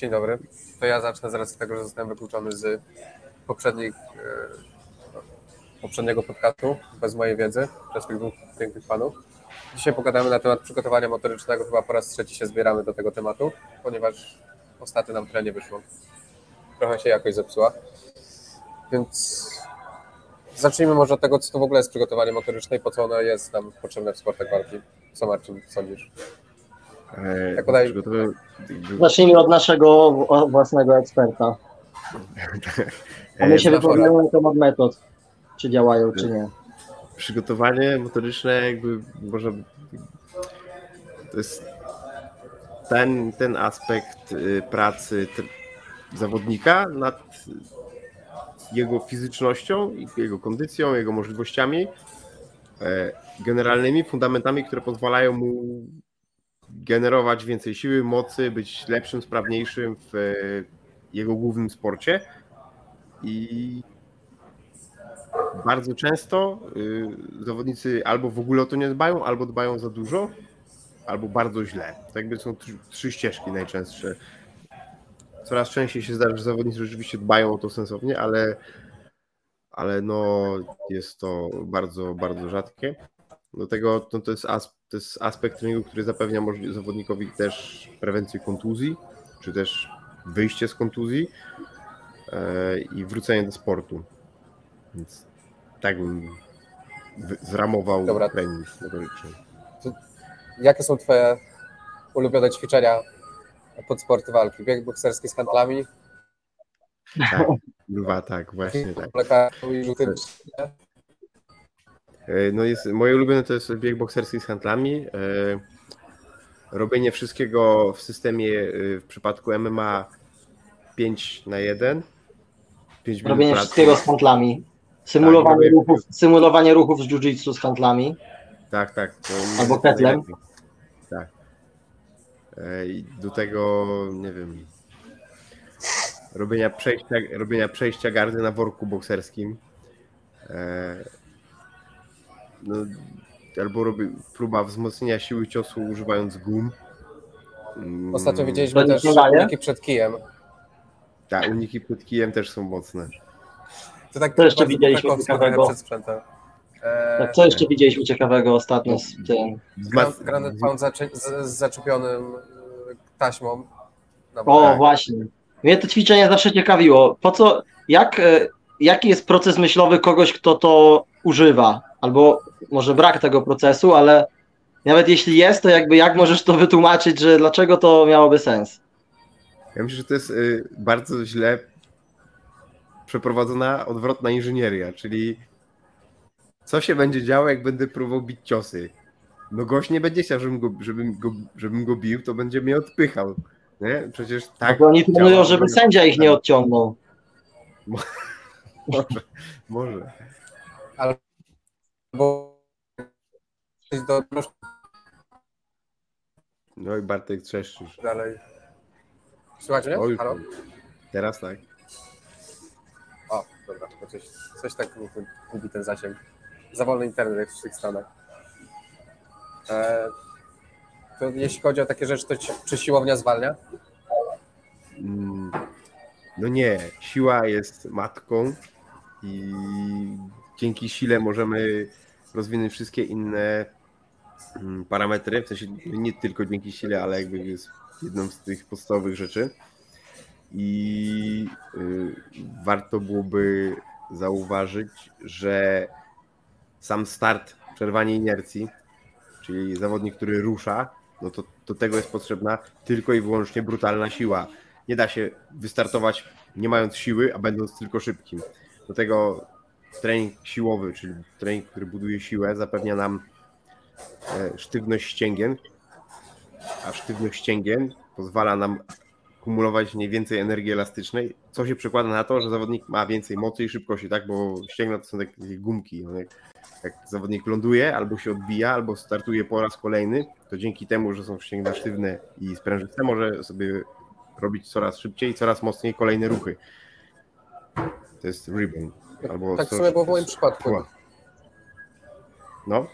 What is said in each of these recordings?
Dzień dobry. To ja zacznę z racji tego, że zostałem wykluczony z poprzednich, e, poprzedniego podcastu bez mojej wiedzy przez tych dwóch pięknych panów. Dzisiaj pogadamy na temat przygotowania motorycznego. Chyba po raz trzeci się zbieramy do tego tematu, ponieważ ostatnio nam trochę nie wyszło. Trochę się jakoś zepsuła. Więc zacznijmy może od tego, co to w ogóle jest przygotowanie motoryczne i po co ono jest nam potrzebne w sportach walki. Co Marcin sądzisz? E, podaj- przygotowy- Zacznijmy od naszego własnego eksperta. A my e, się wypowiadamy na temat metod, czy działają, czy nie. Przygotowanie motoryczne jakby może to jest ten, ten aspekt y, pracy zawodnika nad jego fizycznością, i jego kondycją, jego możliwościami, e, generalnymi fundamentami, które pozwalają mu generować więcej siły, mocy, być lepszym, sprawniejszym w e, jego głównym sporcie. I bardzo często y, zawodnicy albo w ogóle o to nie dbają, albo dbają za dużo, albo bardzo źle. To jakby są trzy, ścieżki najczęstsze. Coraz częściej się zdarza, że zawodnicy rzeczywiście dbają o to sensownie, ale, ale no jest to bardzo, bardzo rzadkie. Do tego no to, jest as, to jest aspekt treningu, który zapewnia zawodnikowi też prewencję kontuzji, czy też wyjście z kontuzji e, i wrócenie do sportu. Więc tak bym zramował Dobra. trening motoryczny. Jakie są Twoje ulubione ćwiczenia pod sporty walki? Bieg bokserski z handlami, Tak, dwa, tak, właśnie tak. No jest, moje ulubione to jest bieg bokserski z handlami. E, Robienie wszystkiego w systemie e, w przypadku MMA 5 na 1. 5 minut Robienie wszystkiego z handlami. Symulowanie, robię- ruchów, symulowanie ruchów z jiu-jitsu z handlami. Tak, tak. Albo ketlem. Tak. E, I do tego, nie wiem, robienia przejścia, robienia przejścia gardy na worku bokserskim. No, albo robię próba wzmocnienia siły ciosu używając gum. Mm, Ostatnio widzieliśmy też uniki przed kijem. Tak, uniki pod kijem też są mocne. To tak To jeszcze widzieliśmy ciekawego. przed sprzętem. Eee, Tak, co jeszcze widzieliśmy ciekawego ostatnio z tym? Granat pound z, z zaczepionym e, taśmą. O, właśnie. Mnie to ćwiczenie zawsze ciekawiło. Po co, jak, e, jaki jest proces myślowy kogoś, kto to używa? Albo może brak tego procesu, ale nawet jeśli jest, to jakby jak możesz to wytłumaczyć, że dlaczego to miałoby sens? Ja myślę, że to jest y, bardzo źle przeprowadzona odwrotna inżynieria, czyli co się będzie działo, jak będę próbował bić ciosy? No gość nie będzie chciał, żebym go, żebym go, żebym go bił, to będzie mnie odpychał. Nie? Przecież Tak, bo oni planują, działa. żeby sędzia ich nie odciągnął. Może, może. Bo do No i Bartek trzeszczysz. dalej. Słuchajcie mnie? Oj, Halo? Teraz tak. O, dobra, bo coś, coś tak gubi ten zasięg. Za wolny internet jak w tych Stanach. E, to jeśli chodzi o takie rzeczy, to ci, czy siłownia zwalnia? Mm, No nie, siła jest matką i dzięki sile możemy rozwinąć wszystkie inne mm, parametry, w sensie nie tylko dzięki sile, ale jakby jest jedną z tych podstawowych rzeczy. I y, warto byłoby zauważyć, że sam start, przerwanie inercji, czyli zawodnik, który rusza, no to do tego jest potrzebna tylko i wyłącznie brutalna siła. Nie da się wystartować nie mając siły, a będąc tylko szybkim. Do tego trening siłowy, czyli trening, który buduje siłę, zapewnia nam e, sztywność ścięgien, a sztywność ścięgien pozwala nam kumulować mniej więcej energii elastycznej, co się przekłada na to, że zawodnik ma więcej mocy i szybkości, tak? Bo ścięgna to są takie gumki. No jak, jak zawodnik ląduje, albo się odbija, albo startuje po raz kolejny, to dzięki temu, że są ścięgna sztywne i sprężyste, może sobie robić coraz szybciej, coraz mocniej kolejne ruchy. To jest rebound. Albo tak w sumie było w moim przypadku. No,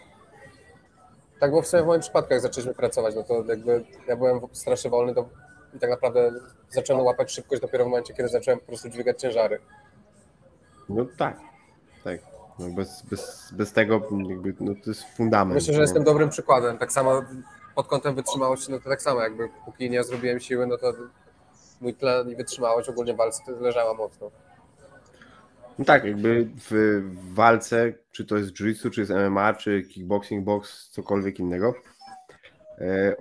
Tak było w sumie w moim przypadku, jak zaczęliśmy pracować, no to jakby ja byłem strasznie wolny, to i tak naprawdę zacząłem łapać szybkość dopiero w momencie, kiedy zacząłem po prostu dźwigać ciężary. No tak, tak. No bez, bez, bez tego jakby, no to jest fundament. Myślę, że no. jestem dobrym przykładem. Tak samo pod kątem wytrzymałości, no to tak samo jakby póki nie zrobiłem siły, no to mój tlen i wytrzymałość ogólnie walce leżała mocno. No tak, jakby w walce, czy to jest jiu-jitsu, czy jest MMA, czy kickboxing, box, cokolwiek innego, e,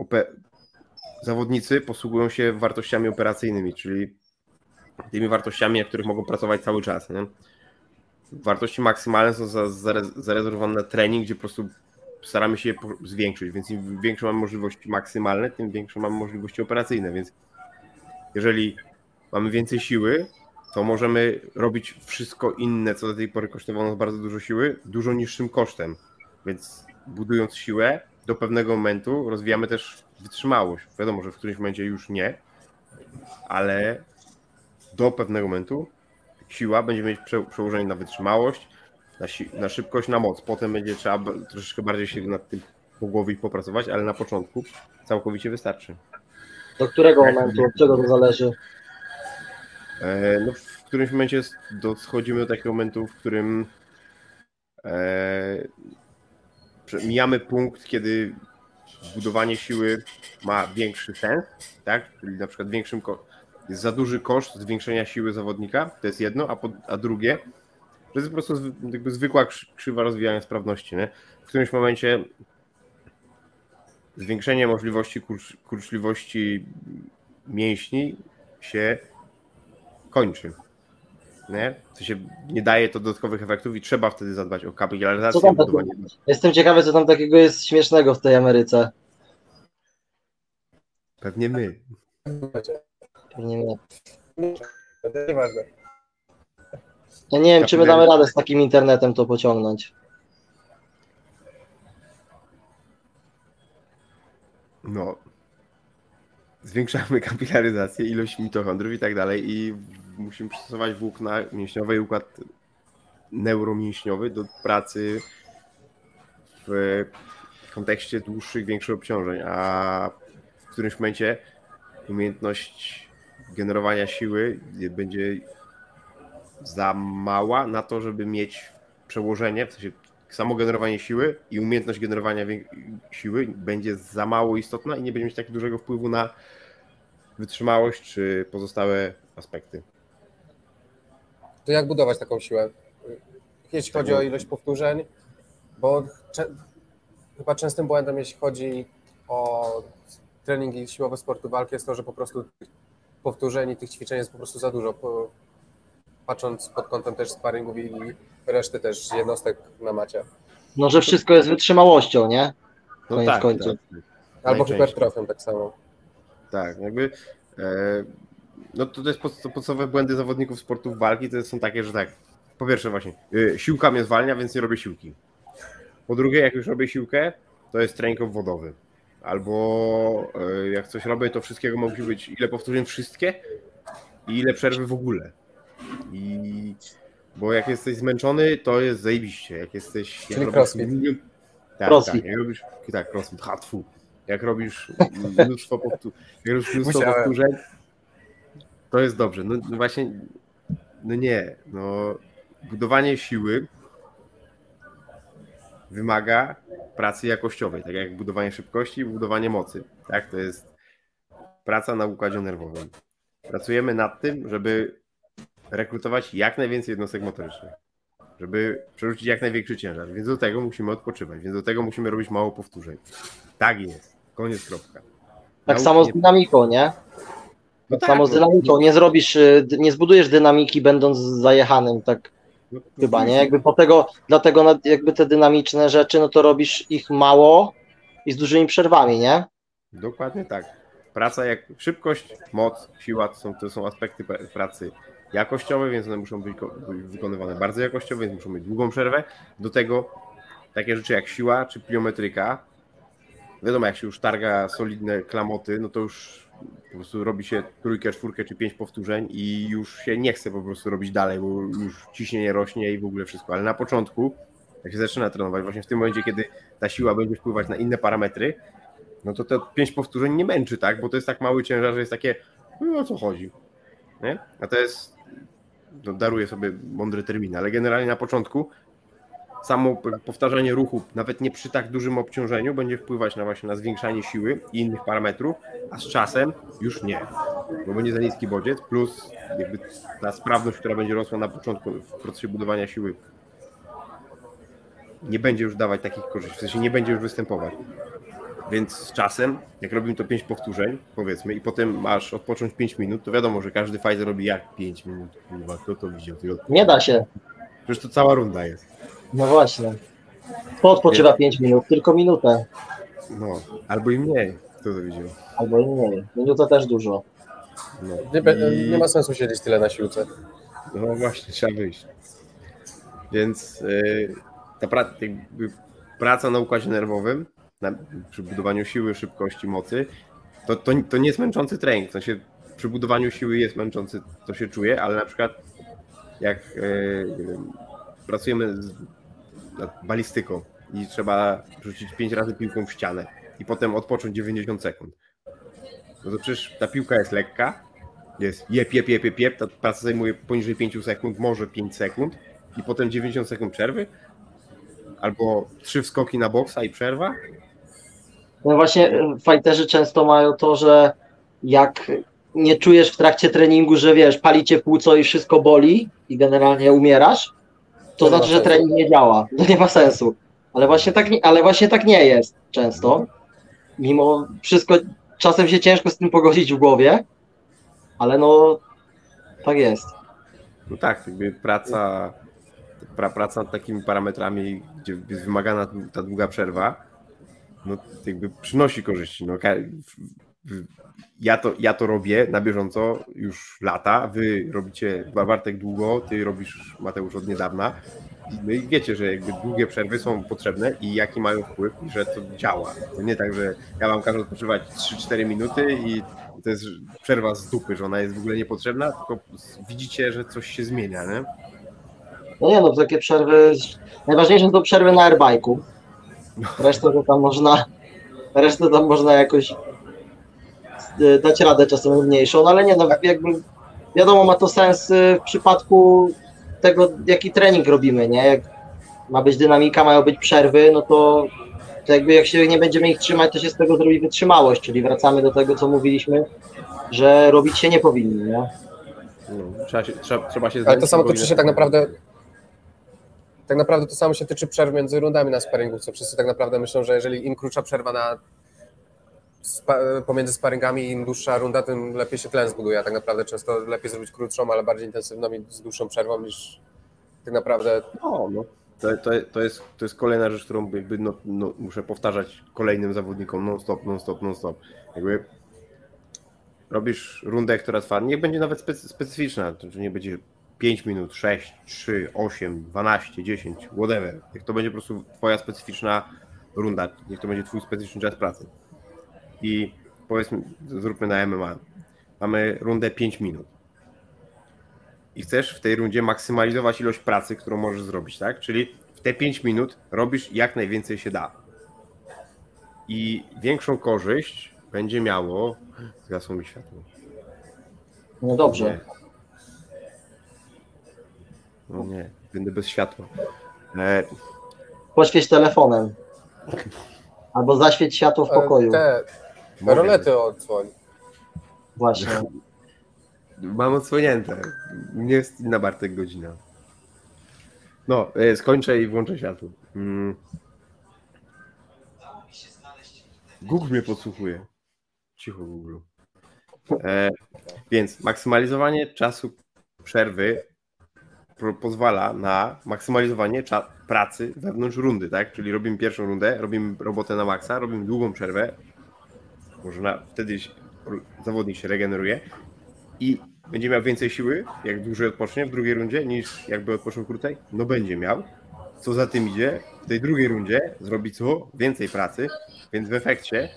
zawodnicy posługują się wartościami operacyjnymi, czyli tymi wartościami, na których mogą pracować cały czas. Nie? Wartości maksymalne są za, zare- zarezerwowane na trening, gdzie po prostu staramy się je zwiększyć, więc im większe mamy możliwości maksymalne, tym większe mamy możliwości operacyjne, więc jeżeli mamy więcej siły, to możemy robić wszystko inne, co do tej pory kosztowało nas bardzo dużo siły, dużo niższym kosztem. Więc budując siłę, do pewnego momentu rozwijamy też wytrzymałość. Wiadomo, że w którymś momencie już nie, ale do pewnego momentu siła będzie mieć prze- przełożenie na wytrzymałość, na, si- na szybkość, na moc. Potem będzie trzeba b- troszeczkę bardziej się nad tym po głowie i popracować, ale na początku całkowicie wystarczy. Do którego momentu, od czego to zależy? E, No, w którymś momencie dochodzimy do takiego momentu, w którym e, mijamy punkt, kiedy budowanie siły ma większy sens, tak? Czyli na przykład większym jest za duży koszt zwiększenia siły zawodnika, to jest jedno, a, po, a drugie, to jest po prostu jakby zwykła krzy- krzywa rozwijania sprawności. Nie? W którymś momencie zwiększenie możliwości kurcz, kurczliwości mięśni się kończy. Nie? To się nie daje to dodatkowych efektów i trzeba wtedy zadbać o Co kapitalizację. tam budowanie. takiego? Jestem ciekawy, co tam takiego jest śmiesznego w tej Ameryce. Pewnie my. Pewnie nie. Nieważne. Ja nie wiem, czy my damy radę z takim internetem to pociągnąć. No. Zwiększamy kapilaryzację, ilość mitochondriów i tak dalej i musimy przystosować włókna mięśniowe i układ neuromięśniowy do pracy w kontekście dłuższych, większych obciążeń, a w którymś momencie umiejętność generowania siły będzie za mała na to, żeby mieć przełożenie, w sensie samo generowanie siły i umiejętność generowania siły będzie za mało istotna i nie będzie mieć tak dużego wpływu na wytrzymałość czy pozostałe aspekty. To jak budować taką siłę? Jeśli chodzi o ilość powtórzeń, bo chyba częstym błędem, jeśli chodzi o treningi siłowe sportu walki, jest to, że po prostu powtórzeń i tych ćwiczeń jest po prostu za dużo. Patrząc pod kątem też sparingów i reszty też jednostek na macie. No, że wszystko jest wytrzymałością, nie? No Koniec tak, końców. tak, Albo hipertrofią tak samo. tak, jakby e, no to, to podstawowe błędy zawodników sportów walki, to są takie, że tak, po pierwsze właśnie, e, siłka mnie zwalnia, więc nie robię siłki. Po drugie, jak już robię siłkę, to jest trening obwodowy. Albo e, jak coś robię, to wszystkiego musi być, ile powtórzeń wszystkie i ile przerwy w ogóle. I bo jak jesteś zmęczony, to jest zajebiście. Jak jesteś. Czyli jak robisz crossfit. milion- Tak, Crossfit. tak. Jak robisz, tak, crossfit, hatfu. Jak robisz mnóstwo, jak robisz mnóstwo powtórzeń, to jest dobrze. No, no właśnie, no nie. No, budowanie siły wymaga pracy jakościowej, tak jak budowanie szybkości i budowanie mocy. Tak, to jest praca na układzie nerwowym. Pracujemy nad tym, żeby rekrutować jak najwięcej jednostek motorycznych, żeby przerzucić jak największy ciężar, więc do tego musimy odpoczywać, więc do tego musimy robić mało powtórzeń. Tak jest. Koniec, kropka. Tak Nauki samo z dynamiką, nie? No Tak samo z dynamiką. Nie zrobisz, y, nie zbudujesz dynamiki będąc zajechanym, tak no, chyba, nie? Jakby po tego, dlatego jakby te dynamiczne rzeczy, no to robisz ich mało i z dużymi przerwami, nie? Dokładnie tak. Praca jak szybkość, moc, siła to są, aspekty pra- pracy jakościowe, więc one muszą być ko- być wykonywane bardzo jakościowo, więc muszą mieć długą przerwę. Do tego takie rzeczy jak siła czy pliometryka. Wiadomo, jak się już targa solidne klamoty, no to już po prostu robi się trójkę, czwórkę czy pięć powtórzeń i już się nie chce po prostu robić dalej, bo już ciśnienie rośnie i w ogóle wszystko. Ale na początku, jak się zaczyna trenować, właśnie w tym momencie, kiedy ta siła będzie wpływać na inne parametry, no to te pięć powtórzeń nie męczy, tak? Bo to jest tak mały ciężar, że jest takie, no o co chodzi, nie? A to jest, no, daruję sobie mądry termin, ale generalnie na początku samo powtarzanie ruchu, nawet nie przy tak dużym obciążeniu, będzie wpływać na właśnie na zwiększanie siły i innych parametrów, a z czasem już nie. Bo będzie za niski bodziec, plus jakby ta sprawność, która będzie rosła na początku w procesie budowania siły, nie będzie już dawać takich korzyści, w sensie nie będzie już występować. Więc z czasem, jak robimy to 5 powtórzeń, powiedzmy, i potem masz odpocząć 5 minut, to wiadomo, że każdy fighter robi jak 5 minut. Kurwa, kto to widział? Tylko- Nie da się. Przecież to cała runda jest. No właśnie. Kto odpoczywa 5 minut? Tylko minutę. No, albo i mniej. Kto to widział? Albo i mniej. Minutę też dużo. No. Nie, I- nie ma sensu siedzieć tyle na siłce. No właśnie, trzeba wyjść. Więc yy, ta pra- jakby praca na układzie nerwowym, na, przy budowaniu siły, szybkości, mocy, to, to, to nie jest męczący trening. W sensie przy budowaniu siły jest męczący, to się czuje, ale na przykład jak wiem, pracujemy z, nad balistyką i trzeba rzucić 5 razy piłką w ścianę i potem odpocząć 90 sekund. No to przecież ta piłka jest lekka, jest jep, jep, jep, jep, jep, ta praca zajmuje poniżej 5 sekund, może 5 sekund i potem 90 sekund przerwy, albo trzy wskoki na boksa i przerwa. No właśnie y, fighterzy często mają to, że jak nie czujesz w trakcie treningu, że wiesz, palicie płuco i wszystko boli i generalnie umierasz, to To znaczy, że trening nie działa. To nie ma sensu. Ale właśnie tak nie, ale właśnie tak nie jest często. Mimo wszystko czasem się ciężko z tym pogodzić w głowie, ale no tak jest. No tak, jakby praca, pra, praca nad takimi parametrami, gdzie jest wymagana ta długa przerwa, no jakby przynosi korzyści. No, ja, to, ja to robię na bieżąco już lata, wy robicie, Bartek długo, ty robisz Mateusz od niedawna. No i wiecie, że jakby długie przerwy są potrzebne i jaki mają wpływ i że to działa. To nie tak, że ja wam każę odpoczywać 3-4 minuty i to jest przerwa z dupy, że ona jest w ogóle niepotrzebna, tylko widzicie, że coś się zmienia, nie? No nie no, takie przerwy. Najważniejsze to przerwy na airbike'u. Resztę to tam można. Resztę tam można jakoś y, dać radę czasem mniejszą, no ale nie no, jakby wiadomo, ma to sens y, w przypadku tego, jaki trening robimy, nie? Jak ma być dynamika, mają być przerwy, no to, to jakby jak się nie będziemy ich trzymać, to się z tego zrobi wytrzymałość, czyli wracamy do tego, co mówiliśmy, że robić się nie powinni, nie? No, trzeba, się, trzeba, trzeba się Ale to samo tyczy się tak naprawdę. Tak naprawdę to samo się tyczy przerw między rundami na sparingu, co wszyscy tak naprawdę myślą, że jeżeli im krótsza przerwa na spa, pomiędzy sparingami, im dłuższa runda, tym lepiej się tlen zbuduje. A tak naprawdę często lepiej zrobić krótszą, ale bardziej intensywną i z dłuższą przerwą niż tak naprawdę. No, no. To, to, to, jest, to jest kolejna rzecz, którą jakby no, no, muszę powtarzać kolejnym zawodnikom non-stop, non-stop, non-stop. Jakby robisz rundę, która trwa, niech będzie nawet specy, specyficzna, to że nie będzie 5 minut, 6, 3, 8, 12, 10, whatever. Niech to będzie po prostu twoja specyficzna runda, niech to będzie twój specyficzny czas pracy. I powiedzmy, zróbmy na MMA. Mamy rundę 5 minut i chcesz w tej rundzie maksymalizować ilość pracy, którą możesz zrobić, tak? Czyli w te 5 minut robisz jak najwięcej się da. I większą korzyść będzie miało. Zgasło mi światło. No dobrze. Nie. No nie, będę bez światła. E, Poświeć telefonem. Albo zaświeć światło w pokoju. Te mogę rolety odsłoń. Właśnie. Mam odsłonięte. Nie jest inna Bartek godzina. No, e, skończę i włączę światło. Mm. Google mnie podsłuchuje. Cicho Google. E, więc maksymalizowanie czasu przerwy pozwala na maksymalizowanie pracy wewnątrz rundy, tak? Czyli robimy pierwszą rundę, robimy robotę na maksa, robimy długą przerwę. Może na, wtedy zawodnik się regeneruje i będzie miał więcej siły, jak dłużej odpocznie w drugiej rundzie, niż jakby odpoczął krócej? No będzie miał. Co za tym idzie, w tej drugiej rundzie zrobi co? Więcej pracy, więc w efekcie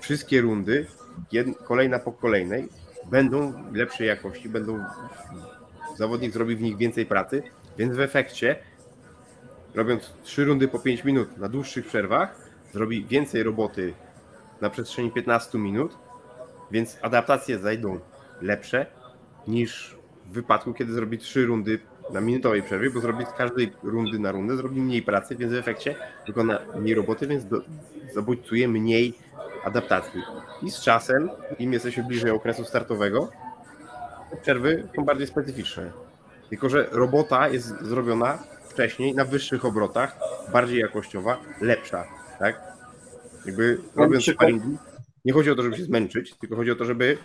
wszystkie rundy, jed, kolejna po kolejnej, będą lepszej jakości, będą zawodnik zrobi w nich więcej pracy, więc w efekcie robiąc trzy rundy po 5 minut na dłuższych przerwach, zrobi więcej roboty na przestrzeni 15 minut, więc adaptacje zajdą lepsze niż w wypadku, kiedy zrobi trzy rundy na minutowej przerwie, bo zrobi z każdej rundy na rundę, zrobi mniej pracy, więc w efekcie wykona mniej roboty, więc do, zabójcuje mniej adaptacji. I z czasem, im jesteśmy bliżej okresu startowego, przerwy są bardziej specyficzne. Tylko, że robota jest zrobiona wcześniej na wyższych obrotach, bardziej jakościowa, lepsza, tak? Jakby robiąc sparingi, nie chodzi o to, żeby się zmęczyć, tylko chodzi o to, żeby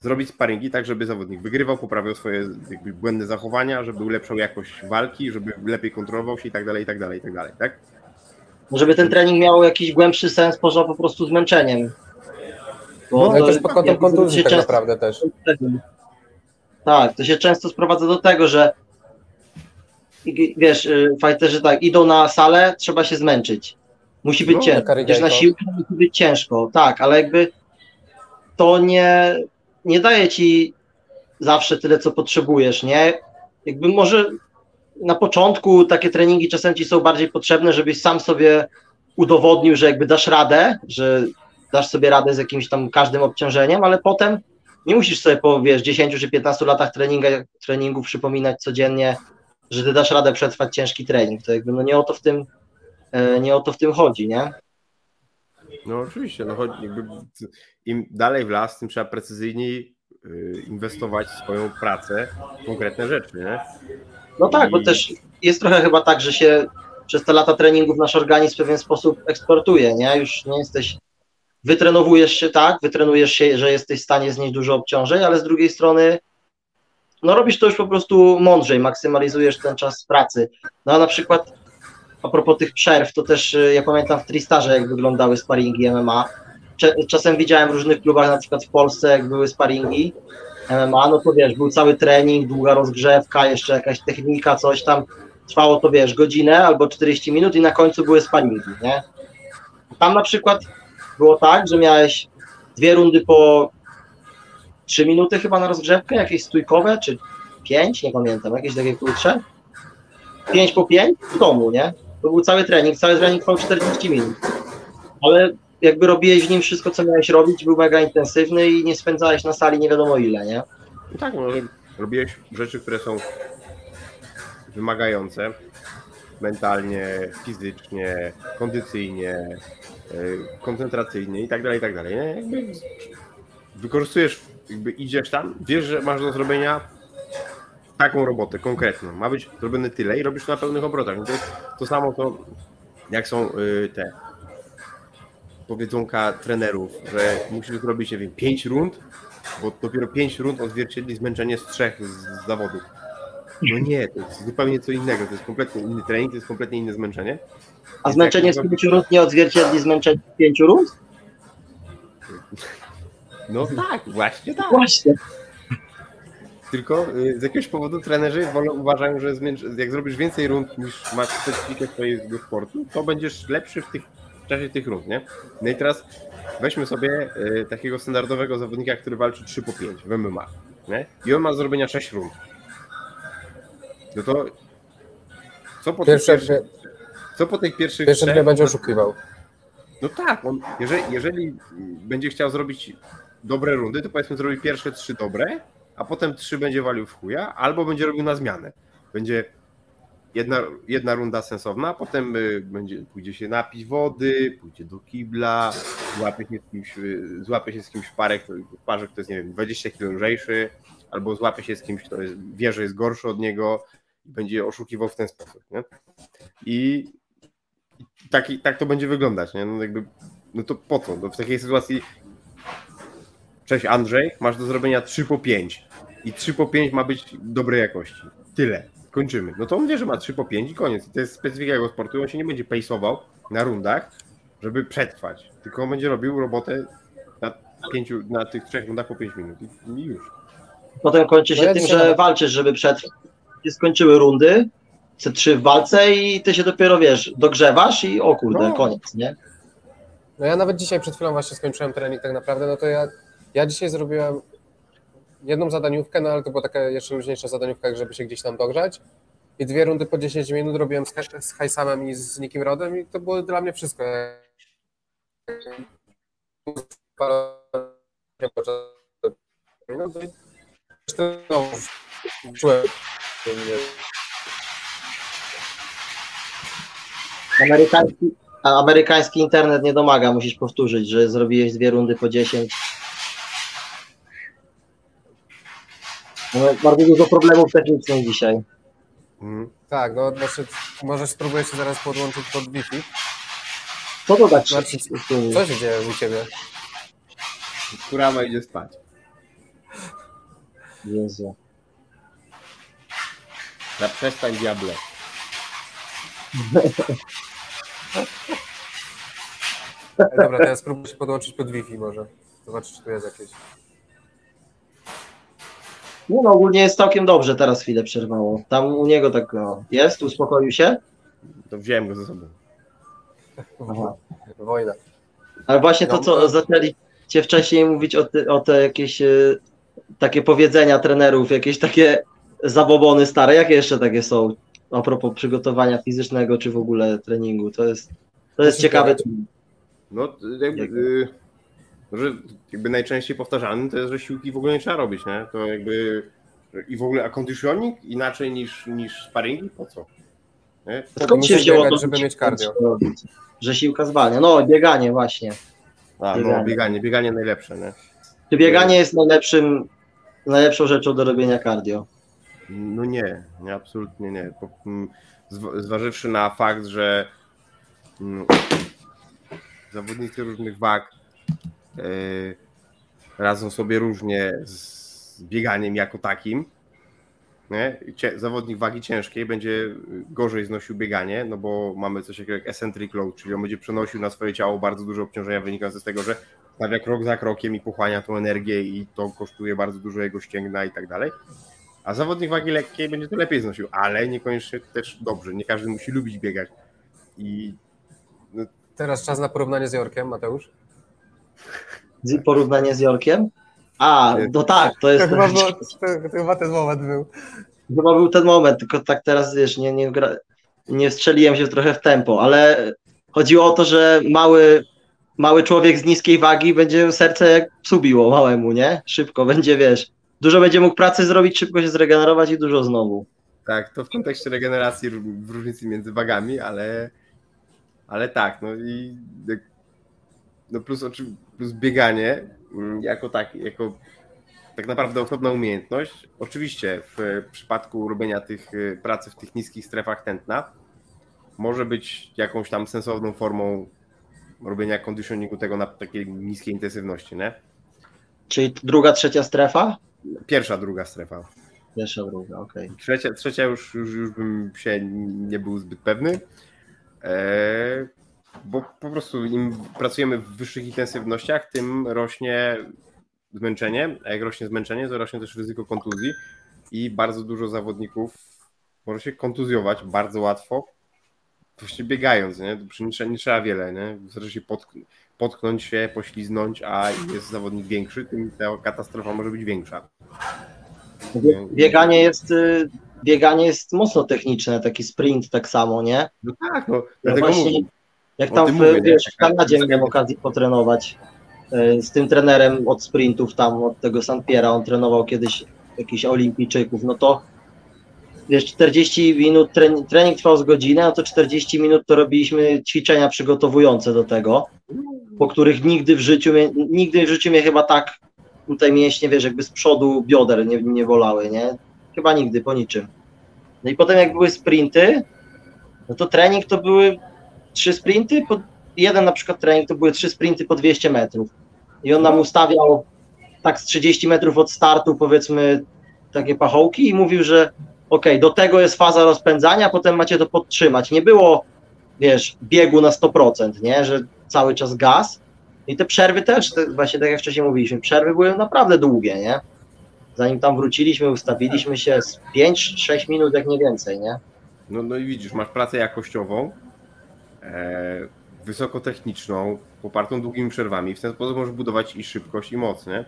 zrobić sparingi tak, żeby zawodnik wygrywał, poprawiał swoje jakby błędne zachowania, żeby ulepszał jakość walki, żeby lepiej kontrolował się i tak dalej, i tak dalej, i tak dalej, tak? Żeby ten trening miał jakiś głębszy sens poza po prostu zmęczeniem. Bo No, ale to- też pod kątem kontuzji tak często- naprawdę też. Tak, to się często sprowadza do tego, że wiesz, y, fajterzy tak, idą na salę, trzeba się zmęczyć. Musi być No, ciężko. Idziesz na siłkę, musi być ciężko. Tak, ale jakby to nie, nie daje ci zawsze tyle, co potrzebujesz, nie? Jakby może na początku takie treningi czasem ci są bardziej potrzebne, żebyś sam sobie udowodnił, że jakby dasz radę, że dasz sobie radę z jakimś tam każdym obciążeniem, ale potem nie musisz sobie po wiesz, 10 czy 15 latach treninga, treningu przypominać codziennie, że ty dasz radę przetrwać ciężki trening. To jakby no nie o to w tym, e, nie o to w tym chodzi, nie? No oczywiście, no chodzi, jakby im dalej w las, tym trzeba precyzyjniej y, inwestować w swoją pracę w konkretne rzeczy, nie? No tak, bo I- też jest trochę chyba tak, że się przez te lata treningów nasz organizm w pewien sposób eksportuje, nie? Już nie jesteś, wytrenowujesz się tak, wytrenujesz się, że jesteś w stanie znieść dużo obciążeń, ale z drugiej strony no robisz to już po prostu mądrzej, maksymalizujesz ten czas pracy. No a na przykład a propos tych przerw, to też y, ja pamiętam w Tristarze, jak wyglądały sparingi MMA. Czasem widziałem w różnych klubach, na przykład w Polsce, jak były sparingi MMA, no to wiesz, był cały trening, długa rozgrzewka, jeszcze jakaś technika, coś tam. Trwało to, wiesz, godzinę albo 40 minut i na końcu były sparingi, nie? Tam na przykład było tak, że miałeś dwie rundy po 3 minuty chyba na rozgrzewkę, jakieś stójkowe, czy 5, nie pamiętam, jakieś takie krótsze. 5 po 5 w domu, nie? To był cały trening, cały trening trwał 40 minut. Ale jakby robiłeś w nim wszystko, co miałeś robić, był mega intensywny i nie spędzałeś na sali nie wiadomo ile, nie? No tak, może robiłeś rzeczy, które są wymagające mentalnie, fizycznie, kondycyjnie, y, koncentracyjnie i tak dalej, i tak dalej. Jakby wykorzystujesz, jakby idziesz tam, wiesz, że masz do zrobienia taką robotę konkretną. Ma być zrobione tyle i robisz to na pełnych obrotach. No to jest to samo, co jak są y, te powiedzonka trenerów, że musisz zrobić, nie wiem, 5 rund, bo dopiero 5 rund odzwierciedli zmęczenie z trzech z zawodów. No nie, to jest zupełnie co innego, to jest kompletnie inny trening, to jest kompletnie inne zmęczenie. A zmęczenie z pięciu rund nie odzwierciedli zmęczenie z pięciu rund? No tak, właśnie tak. Właśnie. Tylko y, z jakiegoś powodu trenerzy wolą, uważają, że jak zrobisz więcej rund niż masz specyfikę swojego sportu, to będziesz lepszy w, tych, w czasie tych rund, nie? No i teraz weźmy sobie y, takiego standardowego zawodnika, który walczy 3 po 5 w MMA, nie? I on ma do zrobienia 6 rund. No to co po, Pierwsze, tych, pierwszych, co po tych pierwszych pierwsze trzech- będzie oszukiwał. No tak, on, jeżeli, jeżeli będzie chciał zrobić dobre rundy, to powiedzmy zrobi pierwsze trzy dobre, a potem trzy będzie walił w chuja, albo będzie robił na zmianę. Będzie jedna, jedna runda sensowna, a potem y, będzie, pójdzie się napić wody, pójdzie do kibla, złapie się z kimś, y, złapie się z kimś w, parę, kto- w parze, kto jest, nie wiem, 20 kg lżejszy, albo złapie się z kimś, kto jest, wie, że jest gorszy od niego i będzie oszukiwał w ten sposób. Nie? I tak, tak to będzie wyglądać, nie? No jakby, no to po co? No w takiej sytuacji Cześć Andrzej, masz do zrobienia 3 po 5 i 3 po 5 ma być dobrej jakości. Tyle. Kończymy. No to on wie, że ma 3 po 5 i koniec. I to jest specyfika jego sportu on się nie będzie pejsował na rundach, żeby przetrwać. Tylko on będzie robił robotę na, pięciu, na tych trzech rundach po 5 minut i, i już. Potem kończy się No tym, że walczysz, żeby przetrwać. Się skończyły rundy, te trzy w walce i ty się dopiero, wiesz, dogrzewasz i o kurde, No. koniec, nie? No ja nawet dzisiaj przed chwilą właśnie skończyłem trening tak naprawdę, no to ja, ja dzisiaj zrobiłem jedną zadaniówkę, no ale to była taka jeszcze luźniejsza zadaniówka, żeby się gdzieś tam dogrzać i dwie rundy po 10 minut robiłem z, z Hajsamem i z Nikim Rodem i to było dla mnie wszystko. no, czułem mnie Amerykański, a amerykański internet nie domaga, musisz powtórzyć, że zrobiłeś dwie rundy po 10. No, bardzo dużo problemów technicznych dzisiaj. Mhm. Tak, no znaczy może spróbuję się zaraz podłączyć pod Wi-Fi. Co to tak Znaczy? Co się dzieje u Ciebie? Kurama idzie spać. Jezu. Zaprzestań diable. Dobra, teraz spróbuję się podłączyć pod Wi-Fi może. Zobaczyć, czy tu jest jakieś. Nie no, ogólnie jest całkiem dobrze, teraz chwilę przerwało. Tam u niego tak no, jest, uspokoił się. To wziąłem go ze sobą. Aha. Wojna. Ale właśnie to, No, co zaczęliście wcześniej mówić o, te, o te jakieś e, takie powiedzenia trenerów, jakieś takie zabobony stare, jakie jeszcze takie są a propos przygotowania fizycznego, czy w ogóle treningu, to jest, to jest ciekawe. No, jakby, Jak- y, że jakby najczęściej powtarzanym to jest, że siłki w ogóle nie trzeba robić, nie? To jakby i w ogóle, a conditioning inaczej niż, niż sparingi? Po co? Nie? Skąd się wzięło to, żeby że mieć cardio. Że siłka zwalnia. No, bieganie właśnie. A, no, Bieganie. bieganie, bieganie najlepsze, nie? Czy bieganie jest najlepszym, najlepszą rzeczą do robienia cardio? No nie, nie, absolutnie nie. Zważywszy na fakt, że mm, zawodnicy różnych wag e, radzą sobie różnie z bieganiem jako takim. Nie? Zawodnik wagi ciężkiej będzie gorzej znosił bieganie, no bo mamy coś takiego jak eccentric load, czyli on będzie przenosił na swoje ciało bardzo dużo obciążenia wynikające z tego, że stawia krok za krokiem i pochłania tą energię i to kosztuje bardzo dużo jego ścięgna i tak dalej. A zawodnik wagi lekkiej będzie to lepiej znosił, ale niekoniecznie też dobrze. Nie każdy musi lubić biegać. I Teraz czas na porównanie z Jorkiem, Mateusz. Z- Porównanie z Jorkiem? A, no tak, to jest. Chyba, było, to, to chyba ten moment był. Chyba był ten moment, tylko tak teraz wiesz, nie, nie, gra, nie strzeliłem się trochę w tempo, ale chodziło o to, że mały, mały człowiek z niskiej wagi będzie serce jak psu biło małemu, nie? Szybko będzie, wiesz, dużo będzie mógł pracy zrobić, szybko się zregenerować i dużo znowu. tak, to w kontekście regeneracji w różnicy między wagami, ale, ale tak, no i no plus, plus bieganie mm, jako tak, jako tak naprawdę osobna umiejętność. Oczywiście w przypadku robienia tych y, pracy w tych niskich strefach tętna może być jakąś tam sensowną formą robienia conditioningu tego na takiej niskiej intensywności, nie? Czyli druga, trzecia strefa? Pierwsza, druga strefa. Pierwsza, druga, okej. Trzecia, trzecia już, już, już bym się nie był zbyt pewny, e, bo po prostu im pracujemy w wyższych intensywnościach, tym rośnie zmęczenie, a jak rośnie zmęczenie, to rośnie też ryzyko kontuzji i bardzo dużo zawodników może się kontuzjować bardzo łatwo, właśnie biegając, nie? Trzeba, nie trzeba wiele, nie? Wystarczy się potknąć, potknąć się, pośliznąć, a jest zawodnik większy, tym ta katastrofa może być większa. Bie- Bieganie jest, y, bieganie jest mocno techniczne, taki sprint tak samo, nie? No tak, no, dlatego właśnie, mówię. jak tam w, mówię, wiesz, w Kanadzie miałem okazję potrenować y, z tym trenerem od sprintów tam, od tego Sanpiera, on trenował kiedyś jakichś olimpijczyków, no to wiesz, 40 minut, trening, trening trwał z godzinę, no to 40 minut to robiliśmy ćwiczenia przygotowujące do tego, po których nigdy w życiu, mnie, nigdy w życiu mnie chyba tak tutaj mięśnie, wiesz, jakby z przodu bioder nie, nie bolały, nie? Chyba nigdy, po niczym. No i potem jak były sprinty, no to trening to były trzy sprinty, po, jeden na przykład trening to były trzy sprinty po 200 metrów. I on nam ustawiał tak z 30 metrów od startu, powiedzmy, takie pachołki i mówił, że okej, do tego jest faza rozpędzania, potem macie to podtrzymać. Nie było, wiesz, biegu na 100%, nie, że cały czas gaz. I te przerwy też, te, właśnie tak jak wcześniej mówiliśmy, przerwy były naprawdę długie, nie? Zanim tam wróciliśmy, ustawiliśmy się z 5-6 minut, jak nie więcej, nie? No, no i widzisz, masz pracę jakościową, e, wysokotechniczną, popartą długimi przerwami. W ten sposób możesz budować i szybkość, i moc, nie?